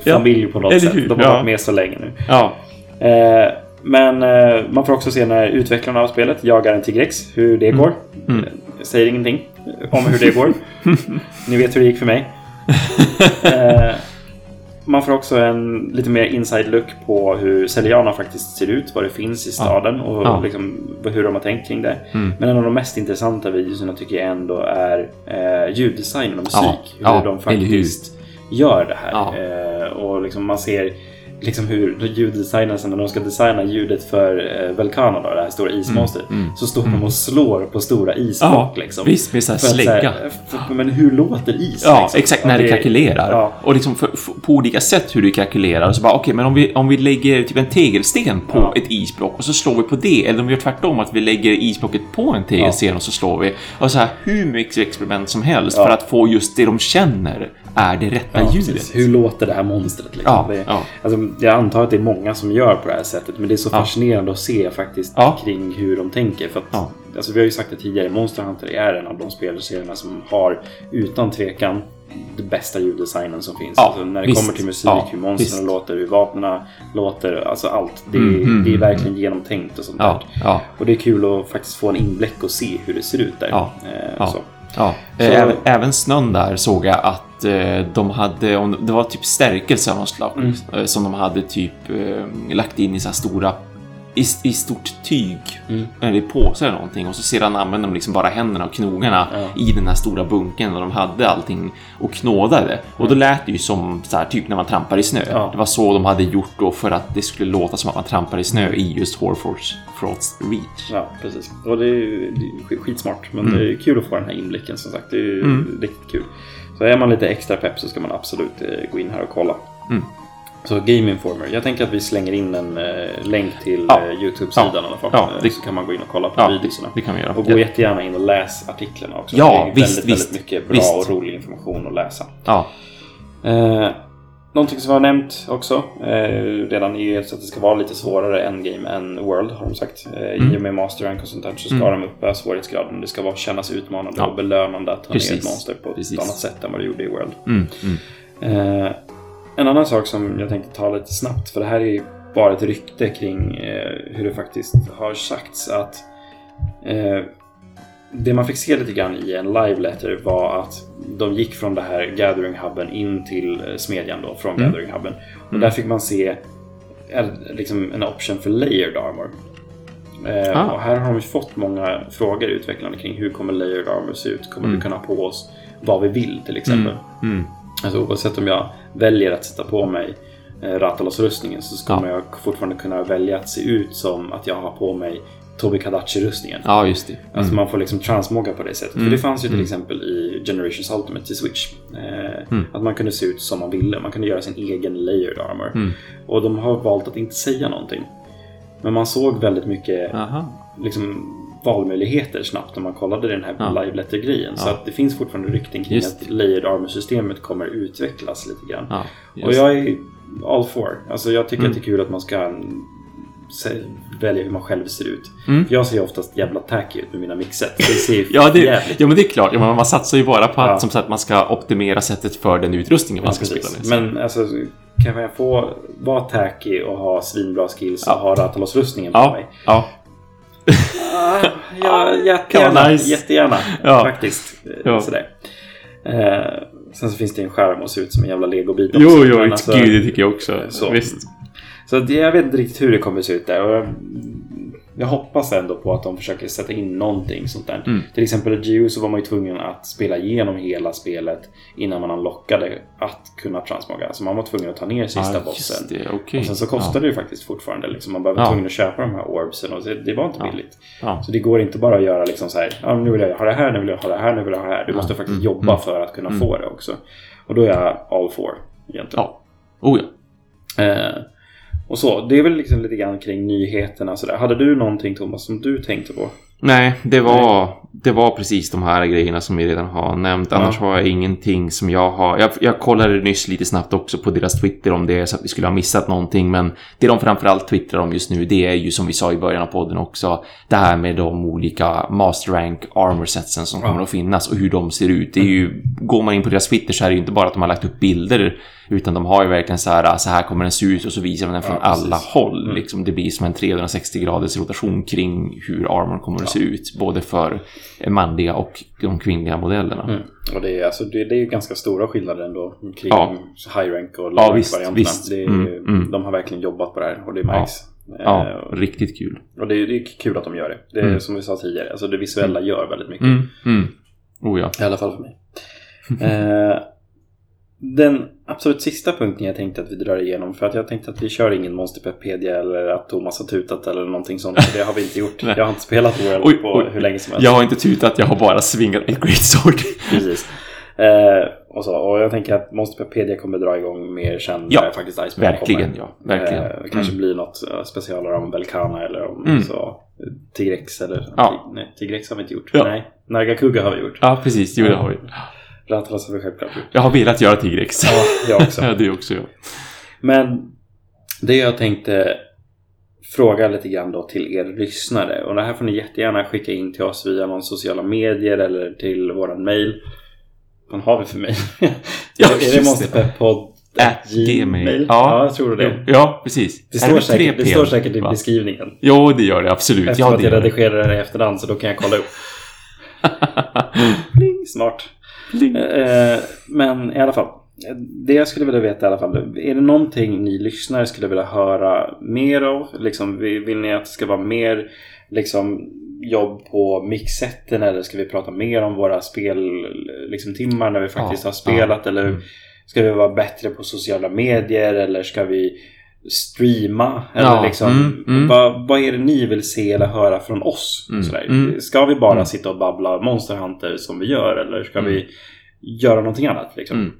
Ja. familj på något sätt. De har Ja. varit med så länge nu. ja. Eh, men eh, man får också se när utvecklarna av spelet jagar en Tigrex, hur det går. Mm. Säger ingenting om hur det går. (laughs) Ni vet hur det gick för mig. Eh, man får också en lite mer inside look på hur Celiana faktiskt ser ut, vad det finns i staden och Ja. liksom hur de har tänkt kring det. Mm. Men en av de mest intressanta videorna tycker jag ändå är eh, ljuddesignen och musik. Ja. Hur Ja, de faktiskt gör det här. Eh, och liksom man ser liksom hur ljuddesignersen när de ska designa ljudet för eh, Velkana, då, det här stora ismonstret, Mm, mm, så står de och slår på stora isblock. Ja, liksom. visst med så här För att så slägga. för, men hur låter is? Ja, liksom? exakt. Ja, När det det- kalkylerar. Ja. Och liksom för, för, på olika sätt hur det. Så bara, okej, men om vi, om vi lägger typ en tegelsten på Ja. ett isblock och så slår vi på det. Eller om vi gör tvärtom, att vi lägger isblocket på en tegelsten och så slår vi. Och så här, hur mycket experiment som helst Ja. för att få just det de känner är det rätta Ja, ljudet. precis. Hur låter det här monstret? Liksom? Ja, det, ja. Alltså, jag antar att det är många som gör på det här sättet, men det är så fascinerande att se faktiskt kring hur de tänker. För att, alltså, vi har ju sagt det tidigare, Monster Hunter är en av de spelserierna som har utan tvekan den bästa ljuddesignen som finns. Ja, alltså, när det visst. kommer till musik, Ja, hur monstren låter, hur vapnen låter, alltså allt. Det, Mm, mm, det är mm, verkligen genomtänkt och sånt Ja, där. Och det är kul att faktiskt få en inblick och se hur det ser ut där. Ja, Eh, ja. Så. Eh, Även, även snön där såg jag att eh, de hade, det var typ stärkelse av något slag, Mm. eh, som de hade typ lagt in i så här stora i, i stort tyg, Mm. eller i påsar eller någonting och så sedan använde de liksom bara händerna och knogarna Ja. i den här stora bunken och de hade allting och knådade. Och då lät det ju som så här, typ när man trampar i snö. Det var så de hade gjort då för att det skulle låta som att man trampar i snö i just Horfors Frost Reach. Ja, precis. Och det är ju det är skitsmart. Men Mm. det är kul att få den här inblicken som sagt. Det är Mm. riktigt kul. Så är man lite extra pepp så ska man absolut eh, gå in här och kolla. Så Game Informer. Jag tänker att vi slänger in en eh, länk till Ja. eh, Youtube-sidan Ja. i alla fall. Ja, Eh, det- Så kan man gå in och kolla på Ja, videorna. det kan vi göra. Och gå jättegärna in och läs artiklarna också. Ja, det är visst, väldigt, visst, väldigt mycket bra visst. och rolig information att läsa. Ja. Eh, någonting som var nämnt också eh, redan är ju att det ska vara lite svårare endgame än World har de sagt. Eh, Mm. I och med Master Rank och sånt där så ska Mm. de uppa svårighetsgraden. Det ska vara, kännas utmanande och belönande att ta ner ett monster på Precis. ett annat sätt än vad det gjorde i World. Mm, mm. Eh, en annan sak som jag tänkte ta lite snabbt, för det här är ju bara ett rykte kring eh, hur det faktiskt har sagts att eh, det man fick se lite grann i en live letter var att de gick från det här Gathering Hubben in till eh, smedjan då, från Mm. Gathering Hubben. Och Mm. där fick man se en, liksom en option för layered armor. Eh, Ah. Och här har de fått många frågor utvecklande kring hur kommer layered armor se ut? Kommer Mm. vi kunna ha på oss vad vi vill till exempel? Mm, mm. Alltså oavsett om jag väljer att sätta på mig eh, Ratalos-rustningen så kommer Ja. jag fortfarande kunna välja att se ut som att jag har på mig Tobi Kadachi-rustningen. Ja, just det. Alltså Mm. man får liksom transmoga på det sättet. Mm. För det fanns ju till Mm. exempel i Generations Ultimate till Switch. Eh, Mm. Att man kunde se ut som man ville. Man kunde göra sin egen layered armor. Mm. Och de har valt att inte säga någonting. Men man såg väldigt mycket Aha. liksom, valmöjligheter snabbt när man kollade den här Ja. live letter-grejen. Så Ja. att det finns fortfarande rykten kring Just att layered armor-systemet kommer utvecklas lite grann. Ja, Och jag är all for. Alltså jag tycker Mm. att det är kul att man ska mm, välja hur man själv ser ut. Mm. Jag ser oftast jävla tacky ut med mina mixet. Det ser (laughs) Ja, det, jävligt ja, men det är klart. Ja, men man satsar ju bara på att, Ja. som sagt, man ska optimera sättet för den utrustningen man ska Ja, precis. spela med. Men alltså, kan jag få vara tacky och ha svinbra skills Ja. och ha Ratalos-rustningen på ja, mig? ja, (laughs) Ja, jättegärna. nice. Jättegärna, Ja. faktiskt. Ja. Sådär. Eh, sen så finns det en skärm och se ut som en jävla legobit Jo, också. jo, alltså- gud, det tycker jag också. så. Visst. Så det, jag vet inte riktigt hur det kommer se ut där. Och jag, hoppas ändå på att de försöker sätta in någonting sånt där. Mm. Till exempel i Geo så var man ju tvungen att spela igenom hela spelet innan man unlockade att kunna transmoga. Så man var tvungen att ta ner sista Ah, bossen. det, okej. Och sen så kostar det ju faktiskt fortfarande. Liksom, man behöver Ja. tvungen att köpa de här orbsen och det, var inte Ja. billigt. Ja. Så det går inte bara att göra liksom så här. Ja, nu vill jag ha det här, nu vill jag ha det här, nu vill jag ha det här. Du Ja. måste faktiskt Mm. jobba Mm. för att kunna Mm. få det också. Och då är jag all for egentligen. Ja. Oh ja. Eh, och så, det är väl liksom lite grann kring nyheterna sådär. Hade du någonting Thomas som du tänkte på? Nej, det var, det var precis de här grejerna som vi redan har nämnt. Annars Ja. har jag ingenting som jag har... Jag, jag kollade nyss lite snabbt också på deras Twitter om det så att vi skulle ha missat någonting. Men det de framförallt twittrar om just nu det är ju som vi sa i början av podden också. Det här med de olika Master Rank Armor setsen som Ja. kommer att finnas och hur de ser ut. Det är ju, går man in på deras Twitter så är det ju inte bara att de har lagt upp bilder utan de har ju verkligen så här, så här kommer den se ut och så visar de den från Ja, alla håll. Mm. Liksom, det blir som en 360 graders rotation kring hur armor kommer att se ut. Både för manliga och de kvinnliga modellerna. Mm. Och det är, alltså, det, det är ju ganska stora skillnader ändå kring Ja. high rank och low Ja, rank varianterna. Det är, Mm, mm. De har verkligen jobbat på det här och det märks. Ja, Eh, riktigt kul. och det är, det är kul att de gör det. Det är Mm. som vi sa tidigare, alltså det visuella gör väldigt mycket. Mm, mm. Oh ja. I alla fall för mig. eh, den absolut sista punkten jag tänkte att vi drar igenom, för att jag tänkte att vi kör ingen Monsterpedia eller att Thomas har tutat eller någonting sånt. För det har vi inte gjort. (laughs) Jag har inte spelat World Oj, på oj. hur länge som helst. Jag har inte tutat, jag har bara svingat ett Great Sword. (laughs) Precis. Eh, och, så, och jag tänker att Monsterpedia kommer dra igång mer sen Ja, när faktiskt Iceberg Verkligen, kommer. ja. Verkligen. Eh, kanske Mm. blir något uh, specialare om Belkana eller om Mm. så, Tigrex eller... Ja. Nej, Tigrex har vi inte gjort. Ja. Nej, Nargacuga har vi gjort. Ja, precis. Jo, det har vi. Rathalas har vi självklart gjort. Jag har velat göra Tigrex. Ja, jag också. (laughs) Ja, det också jag. Men det jag tänkte fråga lite grann då till er lyssnare. Och det här får ni jättegärna skicka in till oss via någon sociala medier eller till våran mail. Vad har vi för mail? (laughs) Ja, är det det. monsterpepp.podd gmail. Ja, jag tror det. Ja, precis. Det står, med säkert, det står säkert i va? beskrivningen. Jo, det gör det absolut. Eftersom Ja, att det jag gör det. redigerar det i efterhand så då kan jag kolla upp. (laughs) Pling, smart. Pling. Eh, men i alla fall. Det jag skulle vilja veta i alla fall. Är det någonting ni lyssnare skulle vilja höra mer av? Liksom, vill, ni att det ska vara mer liksom, jobb på mixetten eller ska vi prata mer om våra spel liksom, timmar när vi faktiskt Ja, har spelat? Eller Mm. ska vi vara bättre på sociala medier eller ska vi streama? Eller Ja, liksom, mm, mm. Vad, vad är det ni vill se eller höra från oss? Mm, Sådär. mm. Ska vi bara Mm. sitta och babbla Monster Hunter som vi gör eller ska Mm. vi göra någonting annat? Liksom?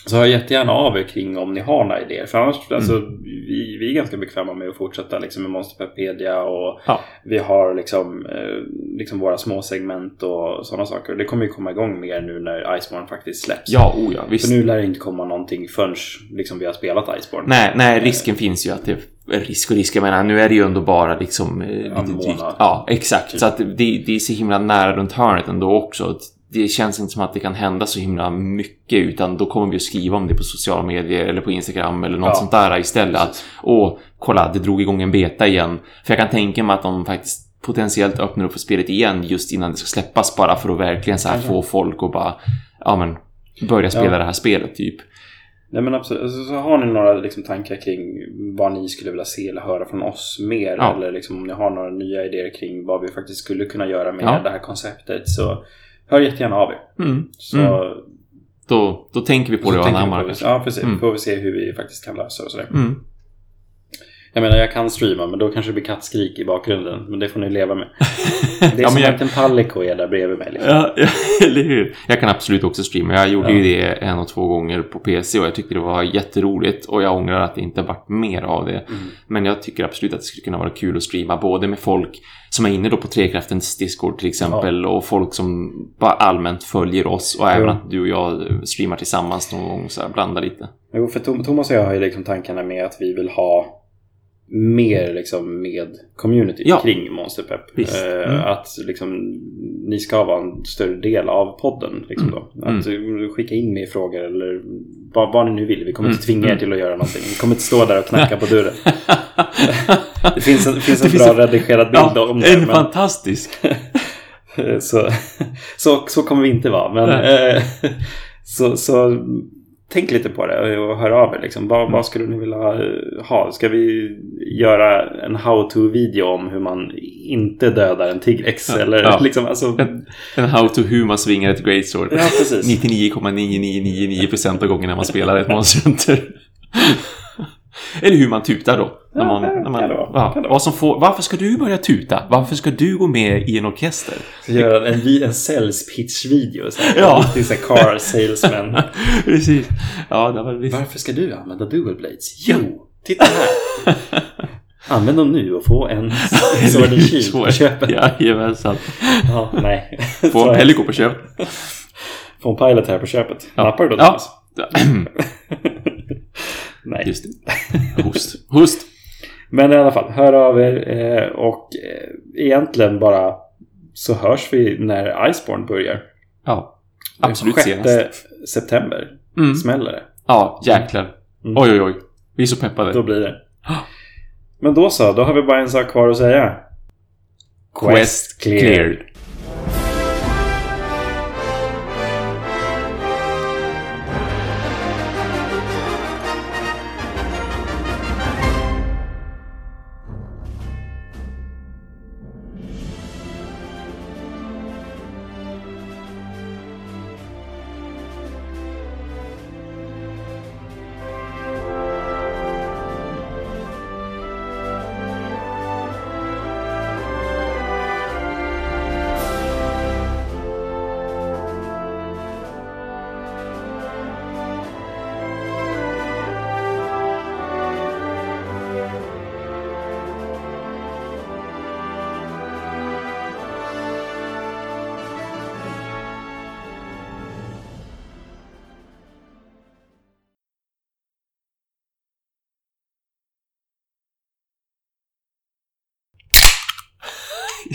Mm, mm. Så hör jättegärna av er kring om ni har några idéer. För annars, alltså, vi, vi är ganska bekväma med att fortsätta liksom, med Monsterpedia och Ja. vi har liksom, eh, liksom våra små segment och sådana saker. Det kommer ju komma igång mer nu när Iceborne faktiskt släpps. Ja, oh ja, visst. För nu lär det inte komma någonting förrän liksom, vi har spelat Iceborne. Nej, nej, risken finns ju att det är risk och risk. Jag menar, nu är det ju ändå bara liksom... eh, lite drygt-. Ja, exakt. Typ. Så att det, det är så himla nära runt hörnet ändå också. Det känns inte som att det kan hända så himla mycket utan då kommer vi att skriva om det på sociala medier eller på Instagram eller något Ja. sånt där istället. Att, åh, kolla, det drog igång en beta igen. För jag kan tänka mig att de faktiskt potentiellt öppnar upp för spelet igen just innan det ska släppas bara för att verkligen så här få folk att bara, ja men, börja spela Ja. det här spelet typ. Nej men absolut. Alltså, så har ni några liksom, tankar kring vad ni skulle vilja se eller höra från oss mer? Ja. Eller liksom, om ni har några nya idéer kring vad vi faktiskt skulle kunna göra med det här konceptet så hör jättegärna av er. Mm. Så, Mm. Då, då tänker vi på så det och anammar det. Ja, precis. Mm. Får vi se hur vi faktiskt kan lösa det och sådär. Mm. Jag menar, jag kan streama men då kanske det blir kattskrik i bakgrunden. Men det får ni leva med. (laughs) Det är Ja, som jag- att en Palico är där bredvid mig. Liksom. (laughs) Ja, eller hur? Jag kan absolut också streama. Jag gjorde Ja. ju det en och två gånger på PC och jag tyckte det var jätteroligt och jag ångrar att det inte varit mer av det. Mm. Men jag tycker absolut att det skulle kunna vara kul att streama både med folk som är inne då på Trekraftens Discord till exempel och folk som bara allmänt följer oss och även att du och jag streamar tillsammans någon gång så här, blanda lite. Jo, för Thomas och jag har ju liksom tankarna med att vi vill ha mer liksom med community Ja. kring Monsterpepp. Eh, Mm. Att liksom ni ska vara en större del av podden. Liksom då. Att eh, skicka in mer frågor eller vad, vad ni nu vill. Vi kommer inte Mm. tvinga er till att göra någonting. Vi kommer inte stå där och knacka på dörren. (laughs) Det finns en, det finns en Det finns bra en- redigerad bild Ja, om det. en men- fantastisk! (laughs) så, så, så kommer vi inte vara. Men, eh, (laughs) så, så tänk lite på det och hör av er. Liksom. Vad, vad skulle ni vilja ha? Ska vi göra en how-to-video om hur man inte dödar en tigrex? Ja, Eller ja. liksom, alltså, En, en how to hur man svingar ett great sword. ja, precis. (laughs) 99,9999% av gångerna man spelar ett Monster. Eller hur man tutar då. När man, när man, kan det vara. ja, Kan det vara. vad som får, varför ska du börja tuta? Varför ska du gå med i en orkester? Så göra en, vi- en sales pitch-video. Ja. Riktig så här car salesman. (laughs) Precis. Ja, det var visst. Varför ska du använda dual blades? Jo, titta här. Använd dem nu och få en (laughs) Sword and Shield på köpet. Jajamensan. Ja, nej. Få Så- en Pelico på köp. Få en pilot här på köpet. Ja. Nappar du då Ja. (clears throat) (clears throat) Nej. Just det. Host. Host. Men i alla fall, hör av er eh, och eh, egentligen bara så hörs vi när Iceborne börjar. Ja. Absolut 6 senast. september Mm. smäller det. Ja, jäklar. Mm. Oj, oj, oj. Vi är så peppade. Då blir det. Men då så, då har vi bara en sak kvar att säga. Quest cleared.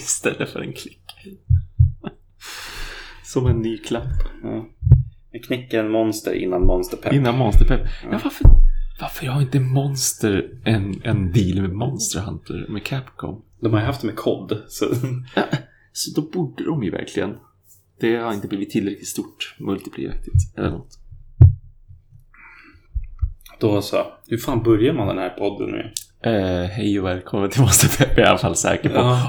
Istället för en klick. (laughs) Som en ny klapp. Ja. Vi knäcker en monster innan monsterpepp. Innan Monsterpepp. Ja, varför, varför har inte Monster en, en deal med Monster Hunter med Capcom? De har ju haft det med kod. Så... Så då borde de ju verkligen. Det har inte blivit tillräckligt stort multiplayeraktigt eller något. Då så. Hur fan börjar man den här podden nu? Eh, hej och välkommen till Monsterpepp jag i alla fall säker på. Ja.